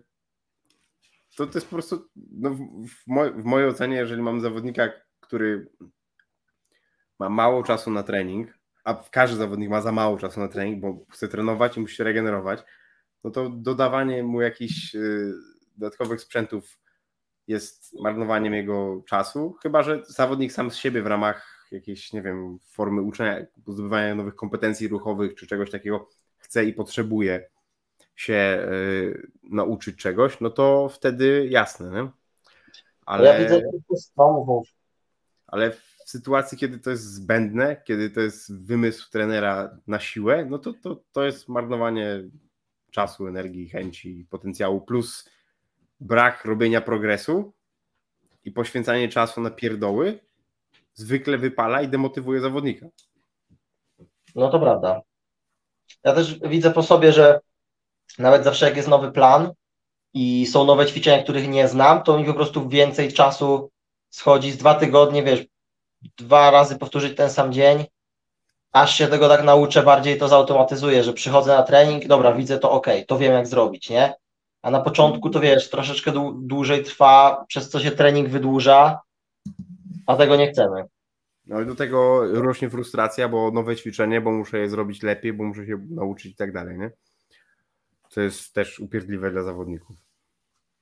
to, to jest po prostu, no, w, moj, w mojej ocenie, jeżeli mam zawodnika, który ma mało czasu na trening, a każdy zawodnik ma za mało czasu na trening, bo chce trenować i musi się regenerować, no to dodawanie mu jakichś y, dodatkowych sprzętów jest marnowaniem jego czasu, chyba że zawodnik sam z siebie w ramach jakiejś, nie wiem, formy uczenia, zdobywania nowych kompetencji ruchowych czy czegoś takiego chce i potrzebuje się y, nauczyć czegoś, no to wtedy jasne, nie? Ale, Ja widzę, ale w sytuacji, kiedy to jest zbędne, kiedy to jest wymysł trenera na siłę, no to, to, to jest marnowanie czasu, energii, chęci, potencjału, plus brak robienia progresu i poświęcanie czasu na pierdoły zwykle wypala i demotywuje zawodnika. No to prawda. Ja też widzę po sobie, że nawet zawsze jak jest nowy plan i są nowe ćwiczenia, których nie znam, to mi po prostu więcej czasu schodzi z dwa tygodnie, wiesz, dwa razy powtórzyć ten sam dzień, aż się tego tak nauczę, bardziej to zautomatyzuję, że przychodzę na trening, dobra, widzę to, ok, to wiem jak zrobić, nie? A na początku to wiesz, troszeczkę dłu- dłużej trwa, przez co się trening wydłuża, a tego nie chcemy. No i do tego rośnie frustracja, bo nowe ćwiczenie, bo muszę je zrobić lepiej, bo muszę się nauczyć i tak dalej, nie? To jest też upierdliwe dla zawodników.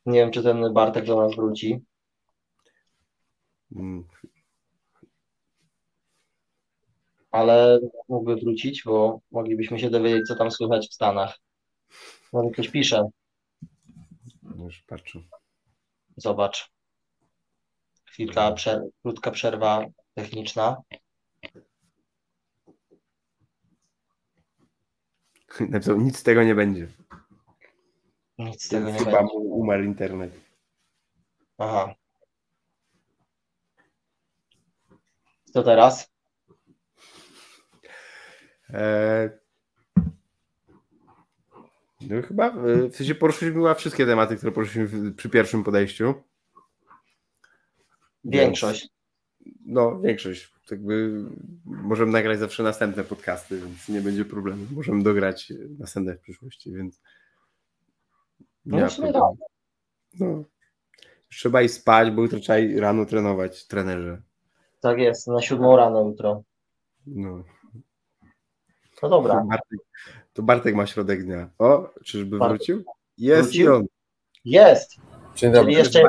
Nie wiem, czy ten Bartek do nas wróci. Mm, ale mógłby wrócić, bo moglibyśmy się dowiedzieć, co tam słychać w Stanach. Może ktoś pisze, Już patrzę. zobacz. Chwilka, przer- krótka przerwa techniczna. Napisał, nic z tego nie będzie. Nic z tego nie Chyba mu umarł internet. Aha. Co teraz? Eee, no chyba, e, w sensie poruszyliśmy wszystkie tematy, które poruszyliśmy przy pierwszym podejściu. Większość. No, większość. Tak Jakby możemy nagrać zawsze następne podcasty, więc nie będzie problemu. Możemy dograć następne w przyszłości, więc No, sumie problemu. No. Trzeba iść spać, bo jutro trzeba i rano trenować, trenerze. Tak jest, na siódmą rano jutro. No. No dobra. Bartek, to Bartek ma środek dnia. O, czyżby Bartek. wrócił? Jest Wrócił? i on. Jest. Dzień dobry. Czyli jeszcze,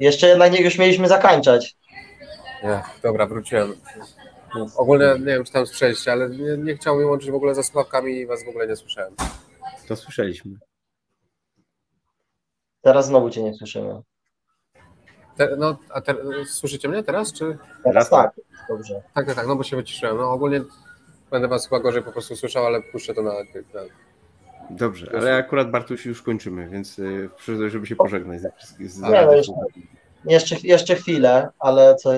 jeszcze na niego już mieliśmy zakańczać. Nie, dobra, wróciłem. Ogólnie nie wiem, czy tam słyszeliście, ale nie, nie chciał mi łączyć w ogóle ze słuchawkami i was w ogóle nie słyszałem. To słyszeliśmy. Teraz znowu cię nie słyszymy. Te, no, a te, słyszycie mnie teraz, czy? Teraz Teraz tak. Dobrze. Tak, tak, tak, no bo się wyciszyłem. No ogólnie będę was chyba gorzej po prostu słyszał, ale puszczę to na... na Dobrze, ale akurat Bartuś już kończymy, więc y, przyszedłem, żeby się pożegnać z, z, z Nie, no jeszcze- Jeszcze, jeszcze chwilę, ale co,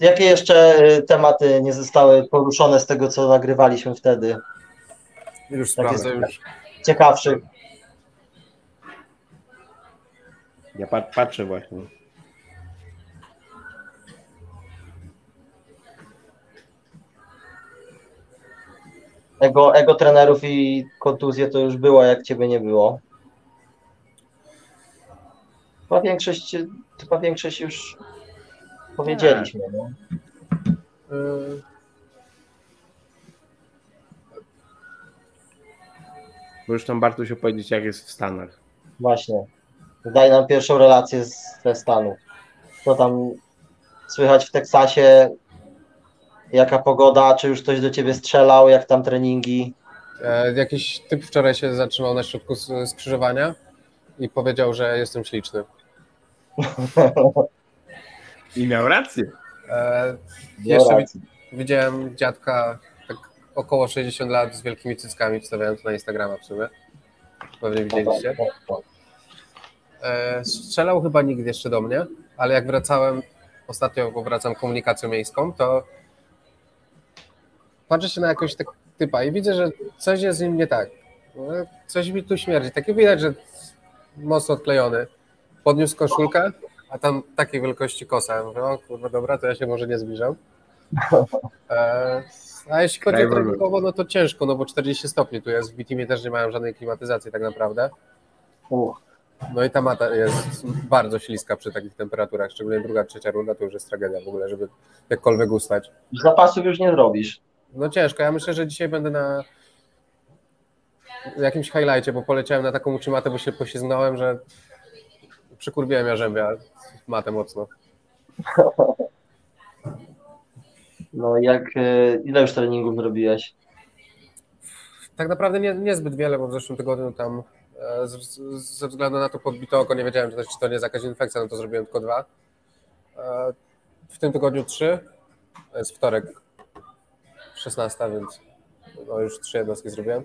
jakie jeszcze y, tematy nie zostały poruszone z tego, co nagrywaliśmy wtedy? Już Tak sprawdzę, już. Ciekawszych. Ja pa- patrzę właśnie. Ego, ego trenerów i kontuzje to już było, jak ciebie nie było. Chyba większość, chyba większość już powiedzieliśmy. No. Yy, Możesz tam Bartuś opowiedzieć, jak jest w Stanach. Właśnie. Daj nam pierwszą relację z, ze Stanów. Co tam słychać w Teksasie? Jaka pogoda? Czy już ktoś do ciebie strzelał? Jak tam treningi? E, jakiś typ wczoraj się zatrzymał na środku skrzyżowania i powiedział, że jestem śliczny. I miał rację. E, Miał jeszcze rację. widziałem dziadka tak około 60 lat z wielkimi cyckami, wstawiałem to na Instagrama w sumie. Pewnie widzieliście. E, strzelał chyba nikt jeszcze do mnie, ale jak wracałem, ostatnio bo wracam komunikacją miejską, to patrzę się na jakiegoś tak typa i widzę, że coś jest z nim nie tak. No, Coś mi tu śmierdzi. Takie widać, że mocno odklejony. Podniósł koszulkę, a tam takiej wielkości kosa. Ja mówię, o kurwa, dobra, to ja się może nie zbliżam. E, a jeśli chodzi o treningowo, no to ciężko, no bo 40 stopni tu jest. W Bitimie też nie mają żadnej klimatyzacji tak naprawdę. No i ta mata jest bardzo śliska przy takich temperaturach, szczególnie druga, trzecia runda to już jest tragedia w ogóle, żeby jakkolwiek ustać. Zapasów już nie zrobisz. No ciężko, ja myślę, że dzisiaj będę na jakimś highlightie, bo poleciałem na taką uczymatę, bo się poślizgnąłem, że przykurwiłem jarzębia matę mocno. No jak, e, ile już treningów zrobiłeś? Tak naprawdę nie, niezbyt wiele, bo w zeszłym tygodniu tam ze względu na to podbite oko nie wiedziałem, czy to, nie jest jakaś infekcja, no to zrobiłem tylko dwa. E, W tym tygodniu trzy, to jest wtorek 16, więc no już trzy jednostki zrobiłem.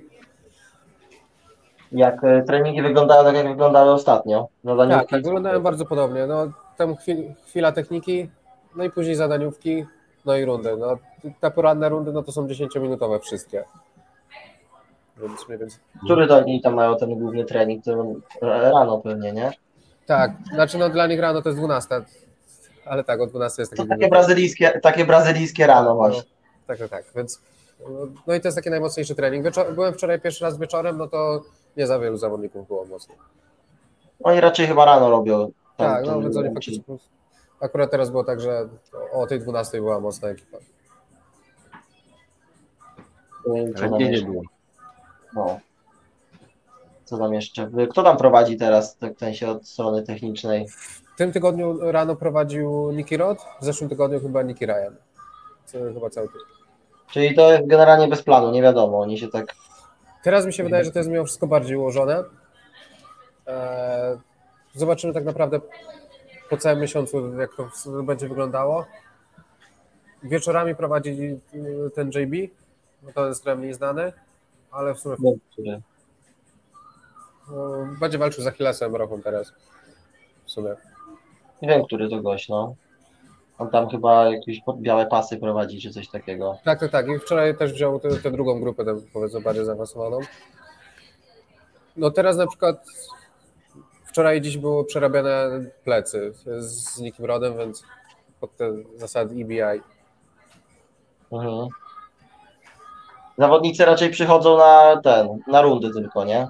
Jak e, treningi wyglądały tak, jak wyglądały ostatnio? Zadaniówki? Tak, tak, wyglądają bardzo podobnie. No, tam chwil, chwila techniki, no i później zadaniówki, no i rundy. No, te poranne rundy no to są 10-minutowe wszystkie. Więc. Który to oni tam mają ten główny trening? To rano pewnie, nie? Tak, znaczy no dla nich rano to jest 12, ale tak, o 12 jest To taki takie główny- brazylijskie, takie brazylijskie rano właśnie. Tak, tak, tak, więc no i to jest taki najmocniejszy trening. Wieczor- byłem wczoraj pierwszy raz wieczorem, no to nie za wielu zawodników było mocno. Oni raczej chyba rano robią. Tam- Tak, no więc oni faktycznie. Akurat teraz było tak, że o tej 12 była mocna ekipa. nie wiem, co Ale nie, było. No. Co tam jeszcze? Kto tam prowadzi teraz tak w sensie od strony technicznej? W tym tygodniu rano prowadził Nicky Rod, w zeszłym tygodniu chyba Nicky Ryan. Co, chyba cały tydzień. Czyli to jest generalnie bez planu, nie wiadomo. Oni się tak. Teraz mi się wydaje, że to jest mimo wszystko bardziej ułożone. Eee, Zobaczymy tak naprawdę po całym miesiącu, jak to będzie wyglądało. Wieczorami prowadzi y, ten JB, to jest trochę mniej znany, ale w sumie Nie, no, będzie walczył z Achillesem roką teraz. W sumie. nie wiem, który to gość, no. On tam chyba jakieś białe pasy prowadzi, czy coś takiego. Tak, tak, tak. I wczoraj też wziął tę tę drugą grupę, tę powiedzmy bardziej zaawansowaną. No teraz na przykład wczoraj i dziś było przerabiane plecy z, Nikim Rodem, więc pod te zasady EBI. Mhm. Zawodnicy raczej przychodzą na ten, na rundy tylko, nie?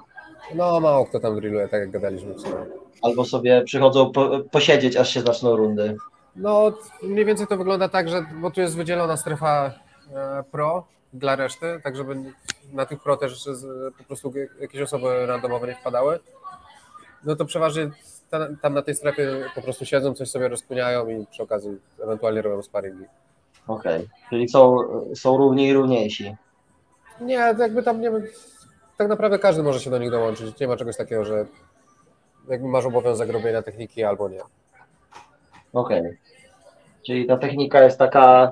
No mało kto tam drilluje, tak jak gadaliśmy w sumie. Albo sobie przychodzą po, posiedzieć, aż się zaczną rundy. No mniej więcej to wygląda tak, że bo tu jest wydzielona strefa e, pro dla reszty, tak żeby na tych pro też po prostu jakieś osoby randomowe nie wpadały. No to przeważnie ta- tam na tej strefie po prostu siedzą, coś sobie rozkminiają i przy okazji ewentualnie robią sparingi. Okej, czyli są, są równi i równiejsi. Nie, to jakby tam nie tak naprawdę każdy może się do nich dołączyć. Nie ma czegoś takiego, że jakby masz obowiązek robienia techniki albo nie. Okej. Czyli ta technika jest taka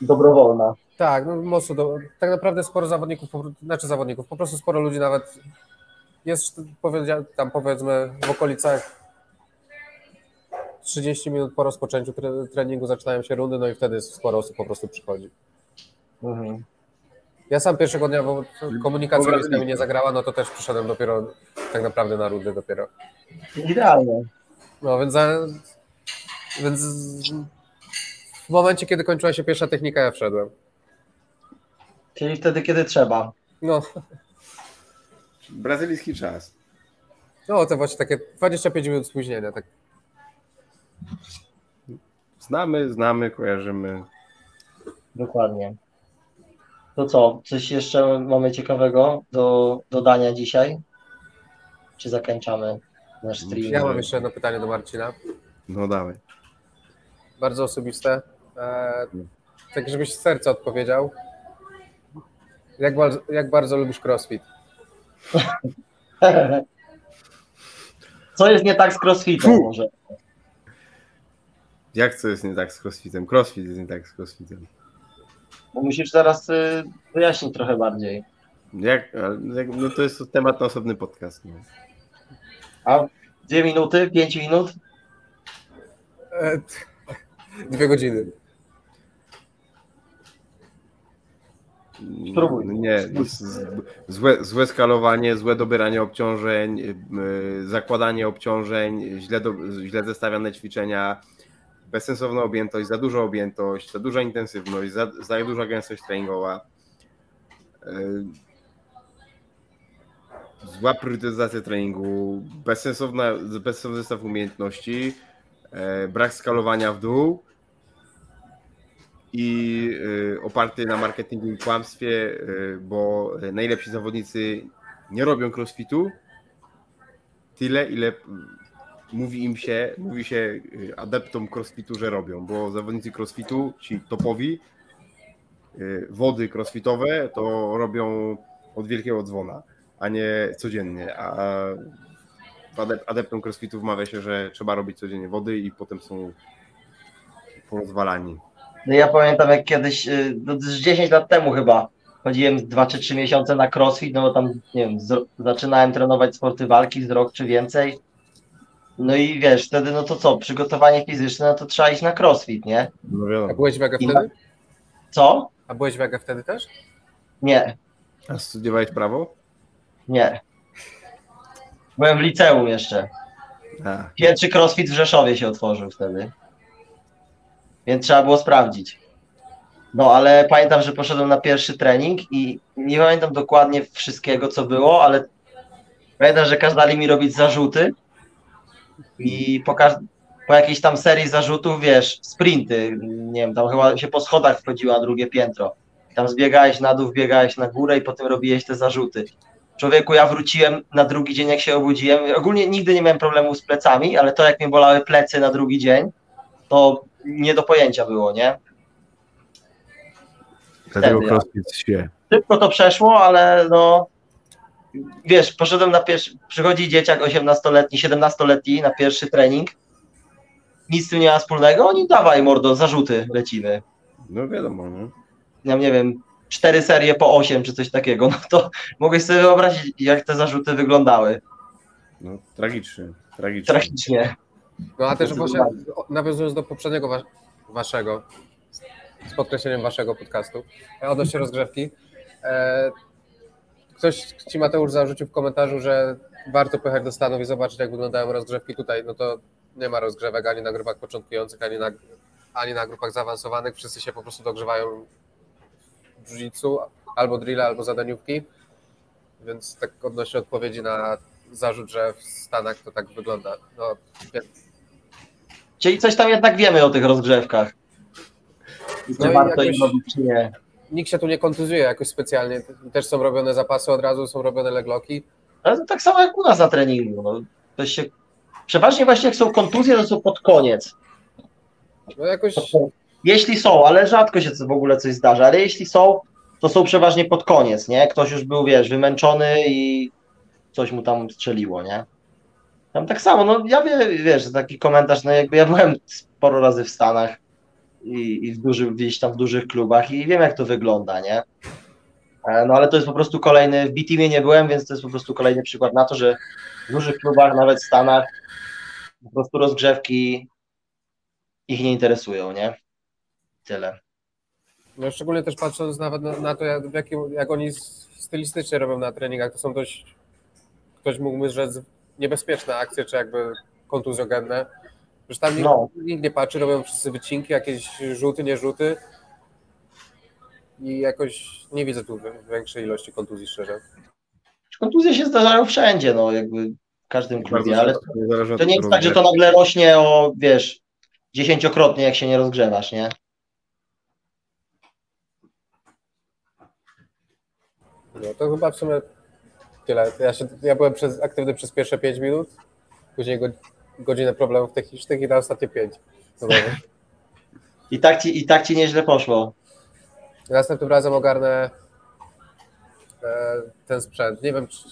dobrowolna. Tak, no mocno. Do, tak naprawdę sporo zawodników, znaczy zawodników, po prostu sporo ludzi nawet jest tam powiedzmy w okolicach 30 minut po rozpoczęciu tre- treningu zaczynają się rundy, no i wtedy sporo osób po prostu przychodzi. Mhm. Ja sam pierwszego dnia, bo komunikacja Dobra, mi z nami nie zagrała, no to też przyszedłem dopiero tak naprawdę na rundy dopiero. Idealnie. No więc, za, więc w momencie, kiedy kończyła się pierwsza technika, ja wszedłem. Czyli wtedy, kiedy trzeba. No, Brazylijski czas. no to właśnie takie 25 minut spóźnienia. Tak. Znamy, znamy, kojarzymy. Dokładnie. To co? Coś jeszcze mamy ciekawego do dodania dzisiaj? Czy zakończamy nasz stream? Ja mam jeszcze jedno pytanie do Marcina. No dawaj. Bardzo osobiste. E, tak, żebyś z serca odpowiedział. Jak, bardzo- jak bardzo lubisz crossfit? Co jest nie tak z crossfitem Fu. może? Jak co jest nie tak z crossfitem? Crossfit jest nie tak z crossfitem. Bo musisz zaraz y, wyjaśnić trochę bardziej. Jak, jak, no to jest temat na osobny podcast. No. A dwie minuty, pięć minut? E, dwie godziny. Spróbuj. No Nie, złe, złe skalowanie, złe dobieranie obciążeń, yy, zakładanie obciążeń, źle, do, źle zestawiane ćwiczenia, bezsensowna objętość, za duża objętość, za duża intensywność, za, za duża gęstość treningowa. Yy, Zła priorytetyzacja treningu, bezsensowna, bezsensowny zestaw umiejętności, e, brak skalowania w dół i y, oparty na marketingu i kłamstwie, bo najlepsi zawodnicy nie robią crossfitu tyle, ile mówi im się, mówi się y, adeptom crossfitu, że robią, bo zawodnicy crossfitu, ci topowi, y, wody crossfitowe, to robią od wielkiego dzwona, a nie codziennie, a adep- adeptom crossfitu wmawia się, że trzeba robić codziennie wody i potem są porozwalani. No ja pamiętam jak kiedyś, y, no z 10 lat temu chyba, chodziłem 2 czy 3 miesiące na crossfit, no bo tam, nie wiem, z, zaczynałem trenować sporty walki z rok czy więcej. No i wiesz, wtedy no to co, przygotowanie fizyczne, no to trzeba iść na crossfit, nie? No A wiadomo. byłeś w Wege I- wtedy? Co? A byłeś w Wege wtedy też? Nie, A studiowałeś prawo? nie. Byłem w liceum jeszcze. A, Pierwszy crossfit w Rzeszowie się otworzył wtedy. Więc trzeba było sprawdzić. No, ale pamiętam, że poszedłem na pierwszy trening i nie pamiętam dokładnie wszystkiego, co było, ale pamiętam, że kazali mi robić zarzuty i po, po jakiejś tam serii zarzutów, wiesz, sprinty, nie wiem, tam chyba się po schodach wchodziło na drugie piętro. Tam zbiegałeś na dół, wbiegałeś na górę i potem robiłeś te zarzuty. Człowieku, ja wróciłem na drugi dzień, jak się obudziłem. Ogólnie nigdy nie miałem problemu z plecami, ale to, jak mnie bolały plecy na drugi dzień, to nie do pojęcia było, nie? dlatego Wtedy, crossfit się. Szybko to przeszło, ale no. Wiesz, poszedłem na pierwszy. Przychodzi dzieciak 18-letni, 17-letni na pierwszy trening. Nic z tym nie ma wspólnego. Oni dawaj, mordo, zarzuty lecimy. No wiadomo, no. Ja nie wiem, cztery serie po 8 czy coś takiego. No to mogłeś sobie wyobrazić, jak te zarzuty wyglądały. no tragicznie, tragicznie. Tragicznie. No a też właśnie nawiązując do poprzedniego wa- waszego, z podkreśleniem waszego podcastu, e, odnośnie rozgrzewki, e, ktoś ci Mateusz zarzucił w komentarzu, że warto pojechać do Stanów i zobaczyć jak wyglądają rozgrzewki tutaj, no to nie ma rozgrzewek ani na grupach początkujących, ani na, ani na grupach zaawansowanych, wszyscy się po prostu dogrzewają w jiu-jitsu, albo drilla, albo zadaniówki, więc tak odnośnie odpowiedzi na zarzut, że w Stanach to tak wygląda. No, Czyli coś tam jednak wiemy o tych rozgrzewkach. I No czy i warto jakoś- im robić, czy nie. Nikt się tu nie kontuzuje jakoś specjalnie. Też są robione zapasy od razu, są robione legloki. Ale to tak samo jak u nas na treningu. No. To się... Przeważnie właśnie jak są kontuzje, to są pod koniec. No jakoś Jeśli są, ale rzadko się w ogóle coś zdarza, ale jeśli są, to są przeważnie pod koniec, nie? Ktoś już był, wiesz, wymęczony i coś mu tam strzeliło, nie? Tam tak samo, no ja wie, wiesz, taki komentarz, no jakby ja byłem sporo razy w Stanach i, i w dużych, gdzieś tam w dużych klubach i wiem jak to wygląda, nie? E, No ale to jest po prostu kolejny, w B-Teamie nie byłem, więc to jest po prostu kolejny przykład na to, że w dużych klubach, nawet w Stanach, po prostu rozgrzewki ich nie interesują, nie? Tyle. No szczególnie też patrząc nawet na, na to, jak, w jakim, jak oni stylistycznie robią na treningach, to są dość, ktoś mógłby rzec, niebezpieczne akcje, czy jakby kontuzjogenne. Że tam nikt, No. nikt nie patrzy, robią wszyscy wycinki, jakieś rzuty, nie rzuty. I jakoś nie widzę tu wi- większej ilości kontuzji, szczerze. Kontuzje się zdarzają wszędzie, no jakby w każdym klubie, ale od to nie jest tak, że to nagle rośnie o, wiesz, dziesięciokrotnie, jak się nie rozgrzewasz, nie? No to chyba w sumie tyle. Ja, się, ja byłem przez, aktywny przez pierwsze 5 minut, później go, godzinę problemów technicznych i na ostatnie 5. I tak ci, i tak ci nieźle poszło. Następnym razem ogarnę e, ten sprzęt. Nie wiem, czy,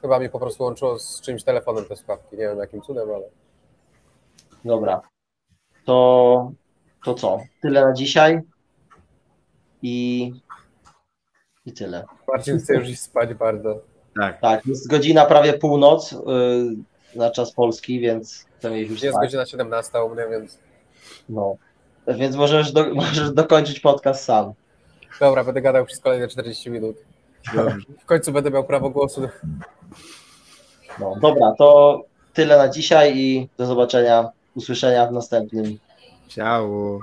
chyba mi po prostu łączyło z czymś telefonem te słuchawki. Nie wiem jakim cudem, ale Dobra. To, to co? Tyle na dzisiaj. I, i tyle. Marcin chce już iść spać bardzo. Tak, Tak, jest godzina prawie północ yy, na czas polski, więc iść już Jest spać. godzina 17 u mnie, więc No. Więc możesz, do, możesz dokończyć podcast sam. dobra, będę gadał przez kolejne 40 minut. dobrze. W końcu będę miał prawo głosu. No, dobra, to tyle na dzisiaj i do zobaczenia, usłyszenia w następnym Ciao.